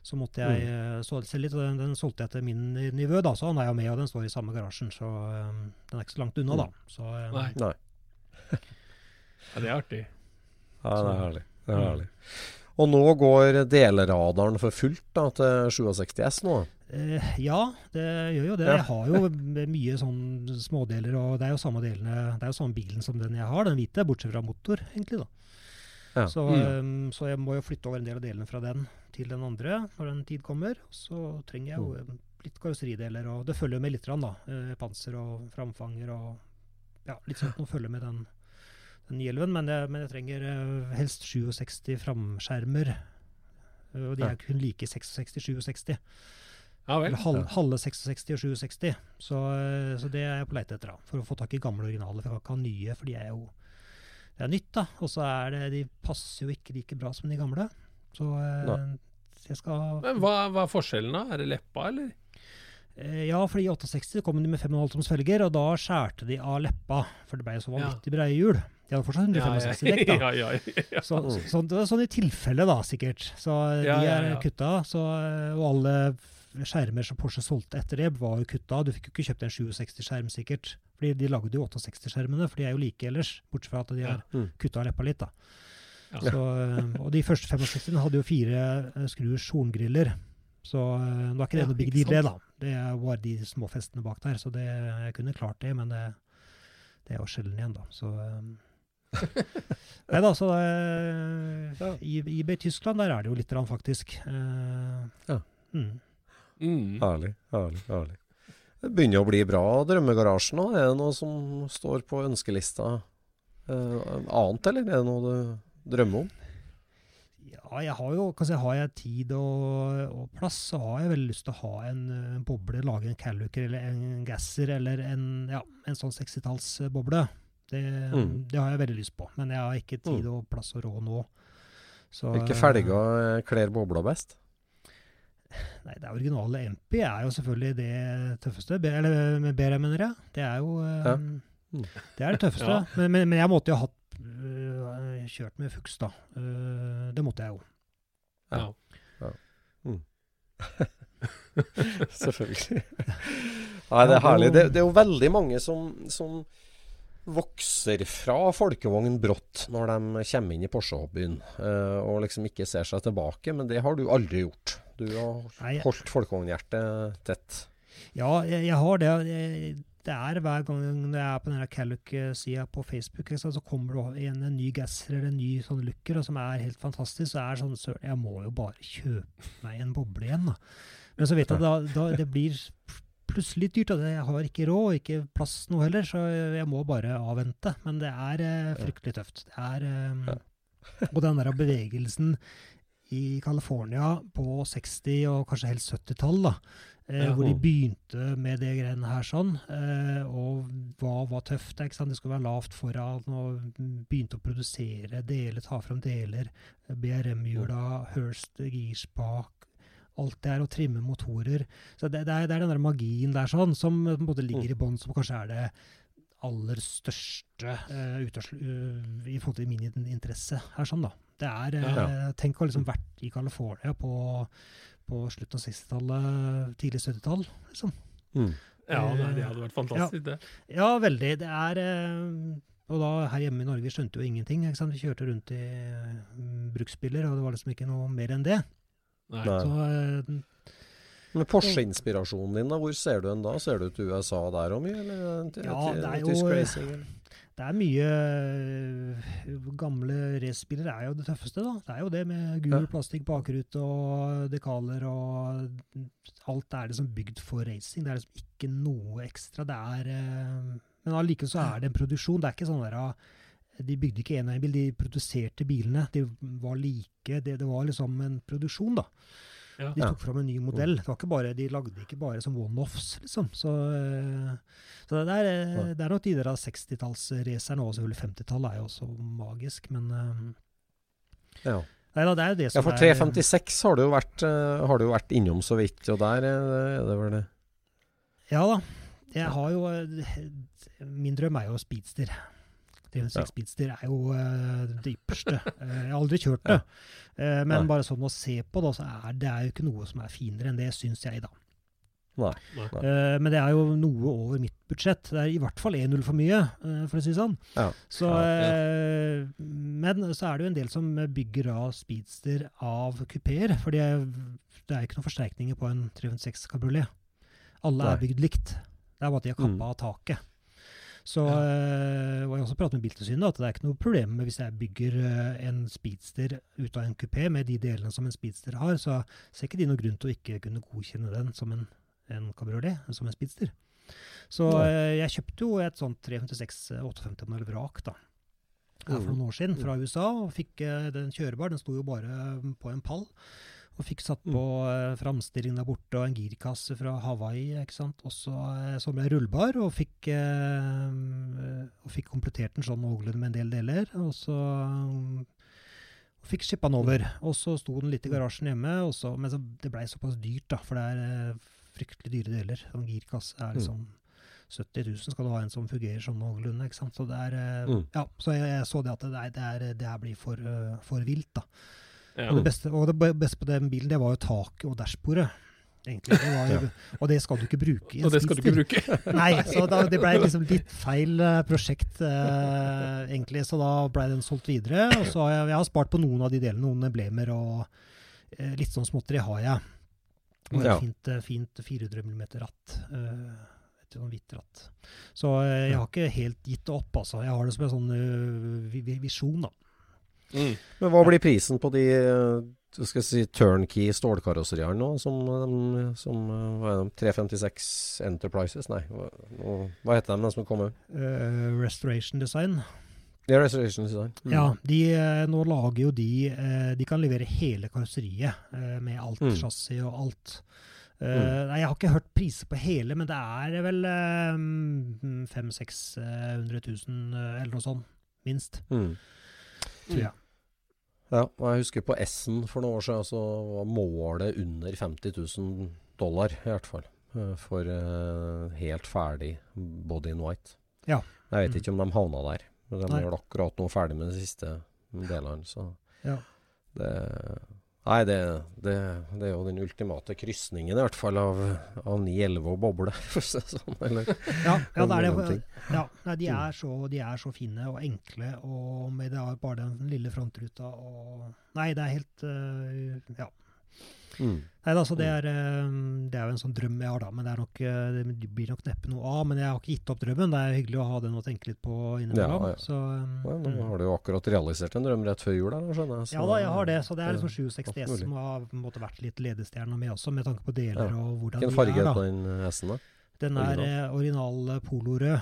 Så måtte jeg Mm. så litt, og den, den solgte jeg til min nivå, da, så han er jo med, og den står i samme garasjen. Så um, den er ikke så langt unna, da. Så, um, Nei. Nei. (laughs) Ja, det er artig. Ja, det er herlig. Det er Mm. herlig. Og nå går delradaren for fullt da, til 67 S nå. Eh, ja, det gjør jo det. Ja. Jeg har jo (laughs) mye sånn smådeler, og det er jo samme delene Det er jo samme bilen som den jeg har, den hvite, bortsett fra motor, egentlig, da. Ja. Så, Mm. eh, så jeg må jo flytte over en del av delene fra den til den andre når den tid kommer. Så trenger jeg jo Mm. litt karosserideler, og det følger med litt, da. Eh, panser og framfanger og ja, litt sånt noe følger med den, den hjelven. Men jeg, men jeg trenger eh, helst 67 framskjermer. eh, Og de er kun like 66-67. Ja vel. Eller halv, halve 66 og 67. Så, eh, så det er jeg på leite etter, da. For å få tak i gamle originaler. For jeg kan ikke ha nye, for de er jo Det er nytt, da. Og så er det De passer jo ikke like bra som de gamle. Så Nei. jeg skal Men hva, hva er forskjellen, da? Er det leppa, eller? Ja, for i 68 kom de med 5,5 toms felger, og da skjærte de av leppa. For det ble jo så vanvittig breie hjul. De hadde fortsatt 165 dekk, da. (laughs) ja, ja, ja. Så, så, så sånn i tilfelle, da, sikkert. Så Ja, de ja, er kutta. Så, og alle skjermer som Porsche solgte etter det, var jo kutta. Du fikk jo ikke kjøpt en 67-skjerm, sikkert. Fordi de lagde jo 68-skjermene, for de er jo like ellers. Bortsett fra at de har Mm. kutta leppa litt, da. Ja. Så, eh, og de første 65 hadde jo fire eh, skruers horngriller. Så eh, nå er ikke det Ja, noe big deal, det, da. Det er bare de små festene bak der. Så det, jeg kunne klart det, men det, det er jo sjelden igjen, da. Så (laughs) Nei da, så eh, i, i Tyskland, der er det jo litt, rann faktisk. Eh, Ja. Mm. Mm. Herlig, herlig, herlig. Det begynner å bli bra, Drømmegarasjen. nå. Er det noe som står på ønskelista eh, annet, eller er det noe du drømmer om? Ja, jeg har jo kan si, Har jeg tid og, og plass, så har jeg veldig lyst til å ha en en boble. Lage en Calluker eller en Gasser eller en, ja, en sånn 60-tallsboble. Det, Mm. det har jeg veldig lyst på, men jeg har ikke tid Mm. og plass og råd nå. Så, Hvilke eh, felger kler bobla best? Nei, Det originale MP er jo selvfølgelig det tøffeste. B, eller med BR, mener jeg. Det er jo eh, Ja. Mm. Det er det tøffeste. (laughs) Ja. Men, men, men jeg måtte jo ha hatt uh, kjørt med Fuchs, da. Uh, det måtte jeg jo. Ja. (laughs) Selvfølgelig. (laughs) Nei, det er herlig. Det, det er jo veldig mange som, som vokser fra folkevogn brått når de kommer inn i Porsche-hobbyen, eh, og liksom ikke ser seg tilbake. Men det har du aldri gjort. Du har holdt folkevognhjertet tett. Ja, jeg, jeg har det. Jeg- Det er hver gang jeg er på denne Calluc-sida på Facebook, så kommer det igjen en ny gasser eller en ny sånn looker, som er helt fantastisk. Så er det sånn søren, jeg må jo bare kjøpe meg en boble igjen, da. Men så vet jeg (laughs) da det blir plutselig dyrt. Og jeg har ikke råd, ikke plass noe heller, så jeg må bare avvente. Men det er eh, fryktelig tøft. Det er eh, Og den der bevegelsen i California på 60- og kanskje helst 70-tall, da. Eh, Hvor de begynte med det greiene her sånn. Eh, og hva var tøft? Det skulle være lavt foran, og begynte å produsere deler, ta fram deler. BRM-hjula, Hurst girspak, alt det er å trimme motorer. Så det, det, er, det er den der magien der sånn, som på en måte ligger i bånn, som kanskje er det aller største uh, utørsel- i forhold til min interesse her, sånn da. Det er, eh, Tenk å ha liksom vært i California på, på slutten av 60-tallet, tidlig 70-tall. Liksom. Mm. ja, nei, det hadde vært fantastisk, det. Ja, veldig. Det er Og da her hjemme i Norge vi skjønte jo ingenting. Ikke sant? Vi kjørte rundt i mm, bruksbiler, og det var liksom ikke noe mer enn det. Nei. Nei. Så eh, Men Porsche-inspirasjonen din, da, hvor ser du den da? Ser du til USA der òg mye? Eller til, Ja, det er jo- racing? Det er mye øh, Gamle racerbiler er jo det tøffeste, da. Det er jo det med gul plastikk bakrute og dekaler og Alt er liksom bygd for racing. Det er liksom ikke noe ekstra. Det er Men allikevel så er det en produksjon. Det er ikke sånn der ah, De bygde ikke én bil, de produserte bilene. De var like. Det, det var liksom en produksjon, da. Ja. De tok fram en ny modell. Det var ikke bare, de lagde ikke bare som one-offs, liksom. Så, øh, så det, er, øh, det er nok de der 60-tallsracerne og selvfølgelig 50-tallet er jo også magisk, men øh, Ja. Nei da, det er jo det som ja, for er 356 har du jo vært, eh, har du jo vært innom så vidt, og der er det, er det vel det Ja da. Jeg har jo Min drøm er jo speedster. 306 Ja. Speedster er jo øh, det ypperste. (laughs) Eh, jeg har aldri kjørt det. Eh, men Nei. bare sånn å se på, da, så er det er jo ikke noe som er finere enn det, syns jeg, da. Nei. Nei. Uh, men det er jo noe over mitt budsjett. Det er i hvert fall 1-0 for mye, uh, for å si det sånn. Ja. Så, Ja, eh, men så er det jo en del som bygger av speedster av kupeer. For det er er ikke noen forsterkninger på en 306 kabriolet. Alle Nei. er bygd likt. Det er bare at de har kappa Mm. av taket. Så, eh, og jeg har også pratet med Biltilsynet at det er ikke noe problem med hvis jeg bygger eh, en speedster ut av en kupé med de delene som en speedster har, så ser ikke de noen grunn til å ikke kunne godkjenne den som en, en kabriolet, som en speedster. Så ja. eh, jeg kjøpte jo et sånt 356 58 modell vrak da, for Mm. noen år siden fra USA, og fikk den kjørbar. Den sto jo bare eh, på en pall. Og fikk satt på uh, framstilling der borte og en girkasse fra Hawaii. ikke sant? Og så, eh, så ble rullbar og fikk, eh, og fikk komplettert den sånn noenlunde med en del deler. Og så og fikk skippa den over. Og så sto den litt i garasjen hjemme, og så, men så, det blei såpass dyrt, da, for det er eh, fryktelig dyre deler. En girkasse er liksom 70 000 skal du ha en som fungerer sånn noenlunde. ikke sant? Så det er, eh, Mm. ja, så jeg, jeg så det at det, det, er, det her blir for, eh, for vilt. da. Ja. Og det beste, og det beste på den bilen, det var jo taket og dashbordet. Egentlig. Det var ja. Og det skal du ikke bruke i en Og det skal du ikke bruke. Nei, (laughs) så da, det ble liksom litt feil eh, prosjekt, eh, egentlig. Så da ble den solgt videre. Og så har jeg, jeg har spart på noen av de delene, noen emblemer og eh, litt sånn småtteri har jeg. Og et Ja. fint, eh, fint 400 mm ratt. eh, et sånn hvitt ratt. Så eh, jeg har ikke helt gitt det opp, altså. Jeg har det som en sånn vi- visjon, da. Mm. Men hva blir prisen på de skal jeg si turnkey stålkarosseriene nå, som, eh, som eh, hva er de, 356 Enterprises? Nei, hva, hva heter de, de som kommer? Uh, Restoration Design. Ja, Restoration Design. Mm. Ja, de, eh, nå lager jo de eh, De kan levere hele karosseriet eh, med alt Mm. chassis og alt. Eh, Mm. Nei, jeg har ikke hørt priser på hele, men det er vel um, 500 000-600 000 eh, eller noe sånt, minst. Mm. Tror jeg. Ja, og jeg husker på S-en for noen år siden, så var målet under 50 000 dollar, i hvert fall. eh, For uh, helt ferdig body in white. Ja. Jeg vet Mm. ikke om de havna der. Men de Nei. er akkurat nå ferdig med den siste delen. så Ja. det Nei, det, det, det er jo den ultimate krysningen, i hvert fall, av, av 911 og boble, (laughs) sånn. Eller, Ja, ja, det er det. Ja, nei, de, Mm. er så, de er så fine og enkle, og med det bare den lille frontruta og Nei, det er helt uh, Ja. Mm. Nei, altså, det er, øh, det er jo en sånn drøm jeg har, da. Men det, er nok, øh, det blir nok neppe noe av. Men jeg har ikke gitt opp drømmen. Det er hyggelig å ha den å tenke litt på innimellom. Ja, ja. Så, øh, Ja, nå mm. har du jo akkurat realisert en drøm rett før jul, da, skjønner jeg. så- Ja da, jeg har det. Så det er liksom 760 alt S som har måte vært litt ledestjerna mi også, med tanke på deler Ja. og hvordan Hvilken de farge er. er på den S-en, da? Den er original, original polorød.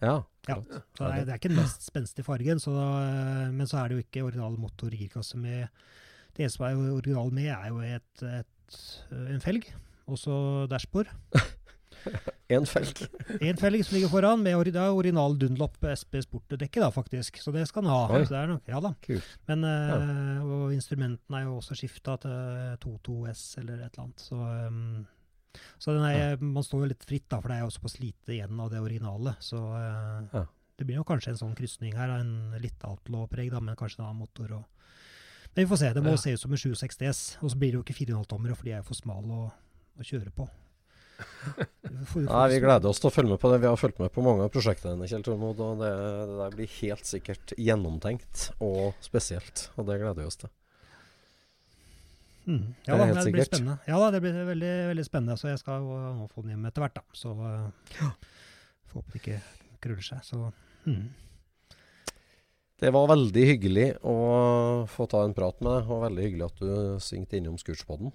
Ja. Ja. Så det er, det er ikke den mest spenstige fargen, så da, men så er det jo ikke original motor girkasse med Det eneste som er original med, er jo et, et, en felg, også dashbord. (laughs) En felg. (laughs) En felg som ligger foran, med ori- original Dunlop SP Sport-dekke, da, faktisk. Så det skal den ha. Er nok, ja da. Kult. Men, eh, Og instrumentene er jo også skifta til 22S eller et eller annet. Så, um, så den er, man står jo litt fritt, da, for det er jo såpass lite igjen av det originale. Så eh, Ja. det blir jo kanskje en sånn krysning her. En litt outlaw-preg, men kanskje en annen motor. Og, men vi får se. Det må Ja. se ut som en 760S. Og så blir det jo ikke 4,5-tommere, for de er jo for smale å, å kjøre på. (laughs) Nei, Vi gleder oss til å følge med på det. Vi har fulgt med på mange av prosjektene dine, Kjell Tormod. Og det, det der blir helt sikkert gjennomtenkt og spesielt. Og det gleder vi oss til. Mm. Ja er da, det blir spennende. Ja da, det blir veldig, veldig spennende. Så jeg skal nå få den hjem etter hvert, da. Så uh, får håpe det ikke krøller seg. Så mm. Det var veldig hyggelig å få ta en prat med deg, og veldig hyggelig at du svingte innom Scootspoden.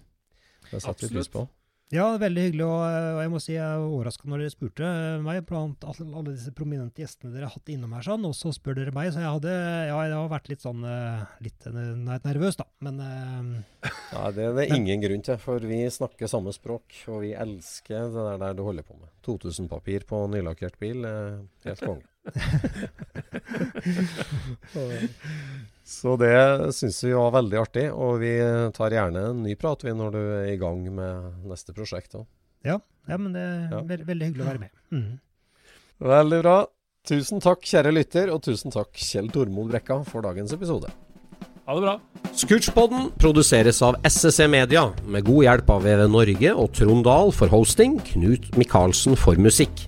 Det setter vi pris på. Ja, veldig hyggelig. Og, jeg må si jeg er overraska når dere spurte meg, blant alle, disse prominente gjestene dere har hatt innom her, sånn, og så spør dere meg. Så jeg hadde ja, jeg har vært litt sånn eh, litt eh, nervøs, da. Men eh, (laughs) Ja, det er det ingen grunn til, for vi snakker samme språk, og vi elsker det der, der du holder på med. 2000-papir på nylakkert bil, helt konge. (laughs) Så det syns vi var veldig artig, og vi tar gjerne en ny prat vi når du er i gang med neste prosjekt ja, ja, men det er Ja. veld, veldig hyggelig å være med. Mm. Veldig bra. Tusen takk, kjære lytter, og tusen takk, Kjell Tormod Brekka, for dagens episode. Ha det bra. Scootchpoden produseres av SSC Media, med god hjelp av VV Norge og Trond Dahl for hosting, Knut Micaelsen for musikk.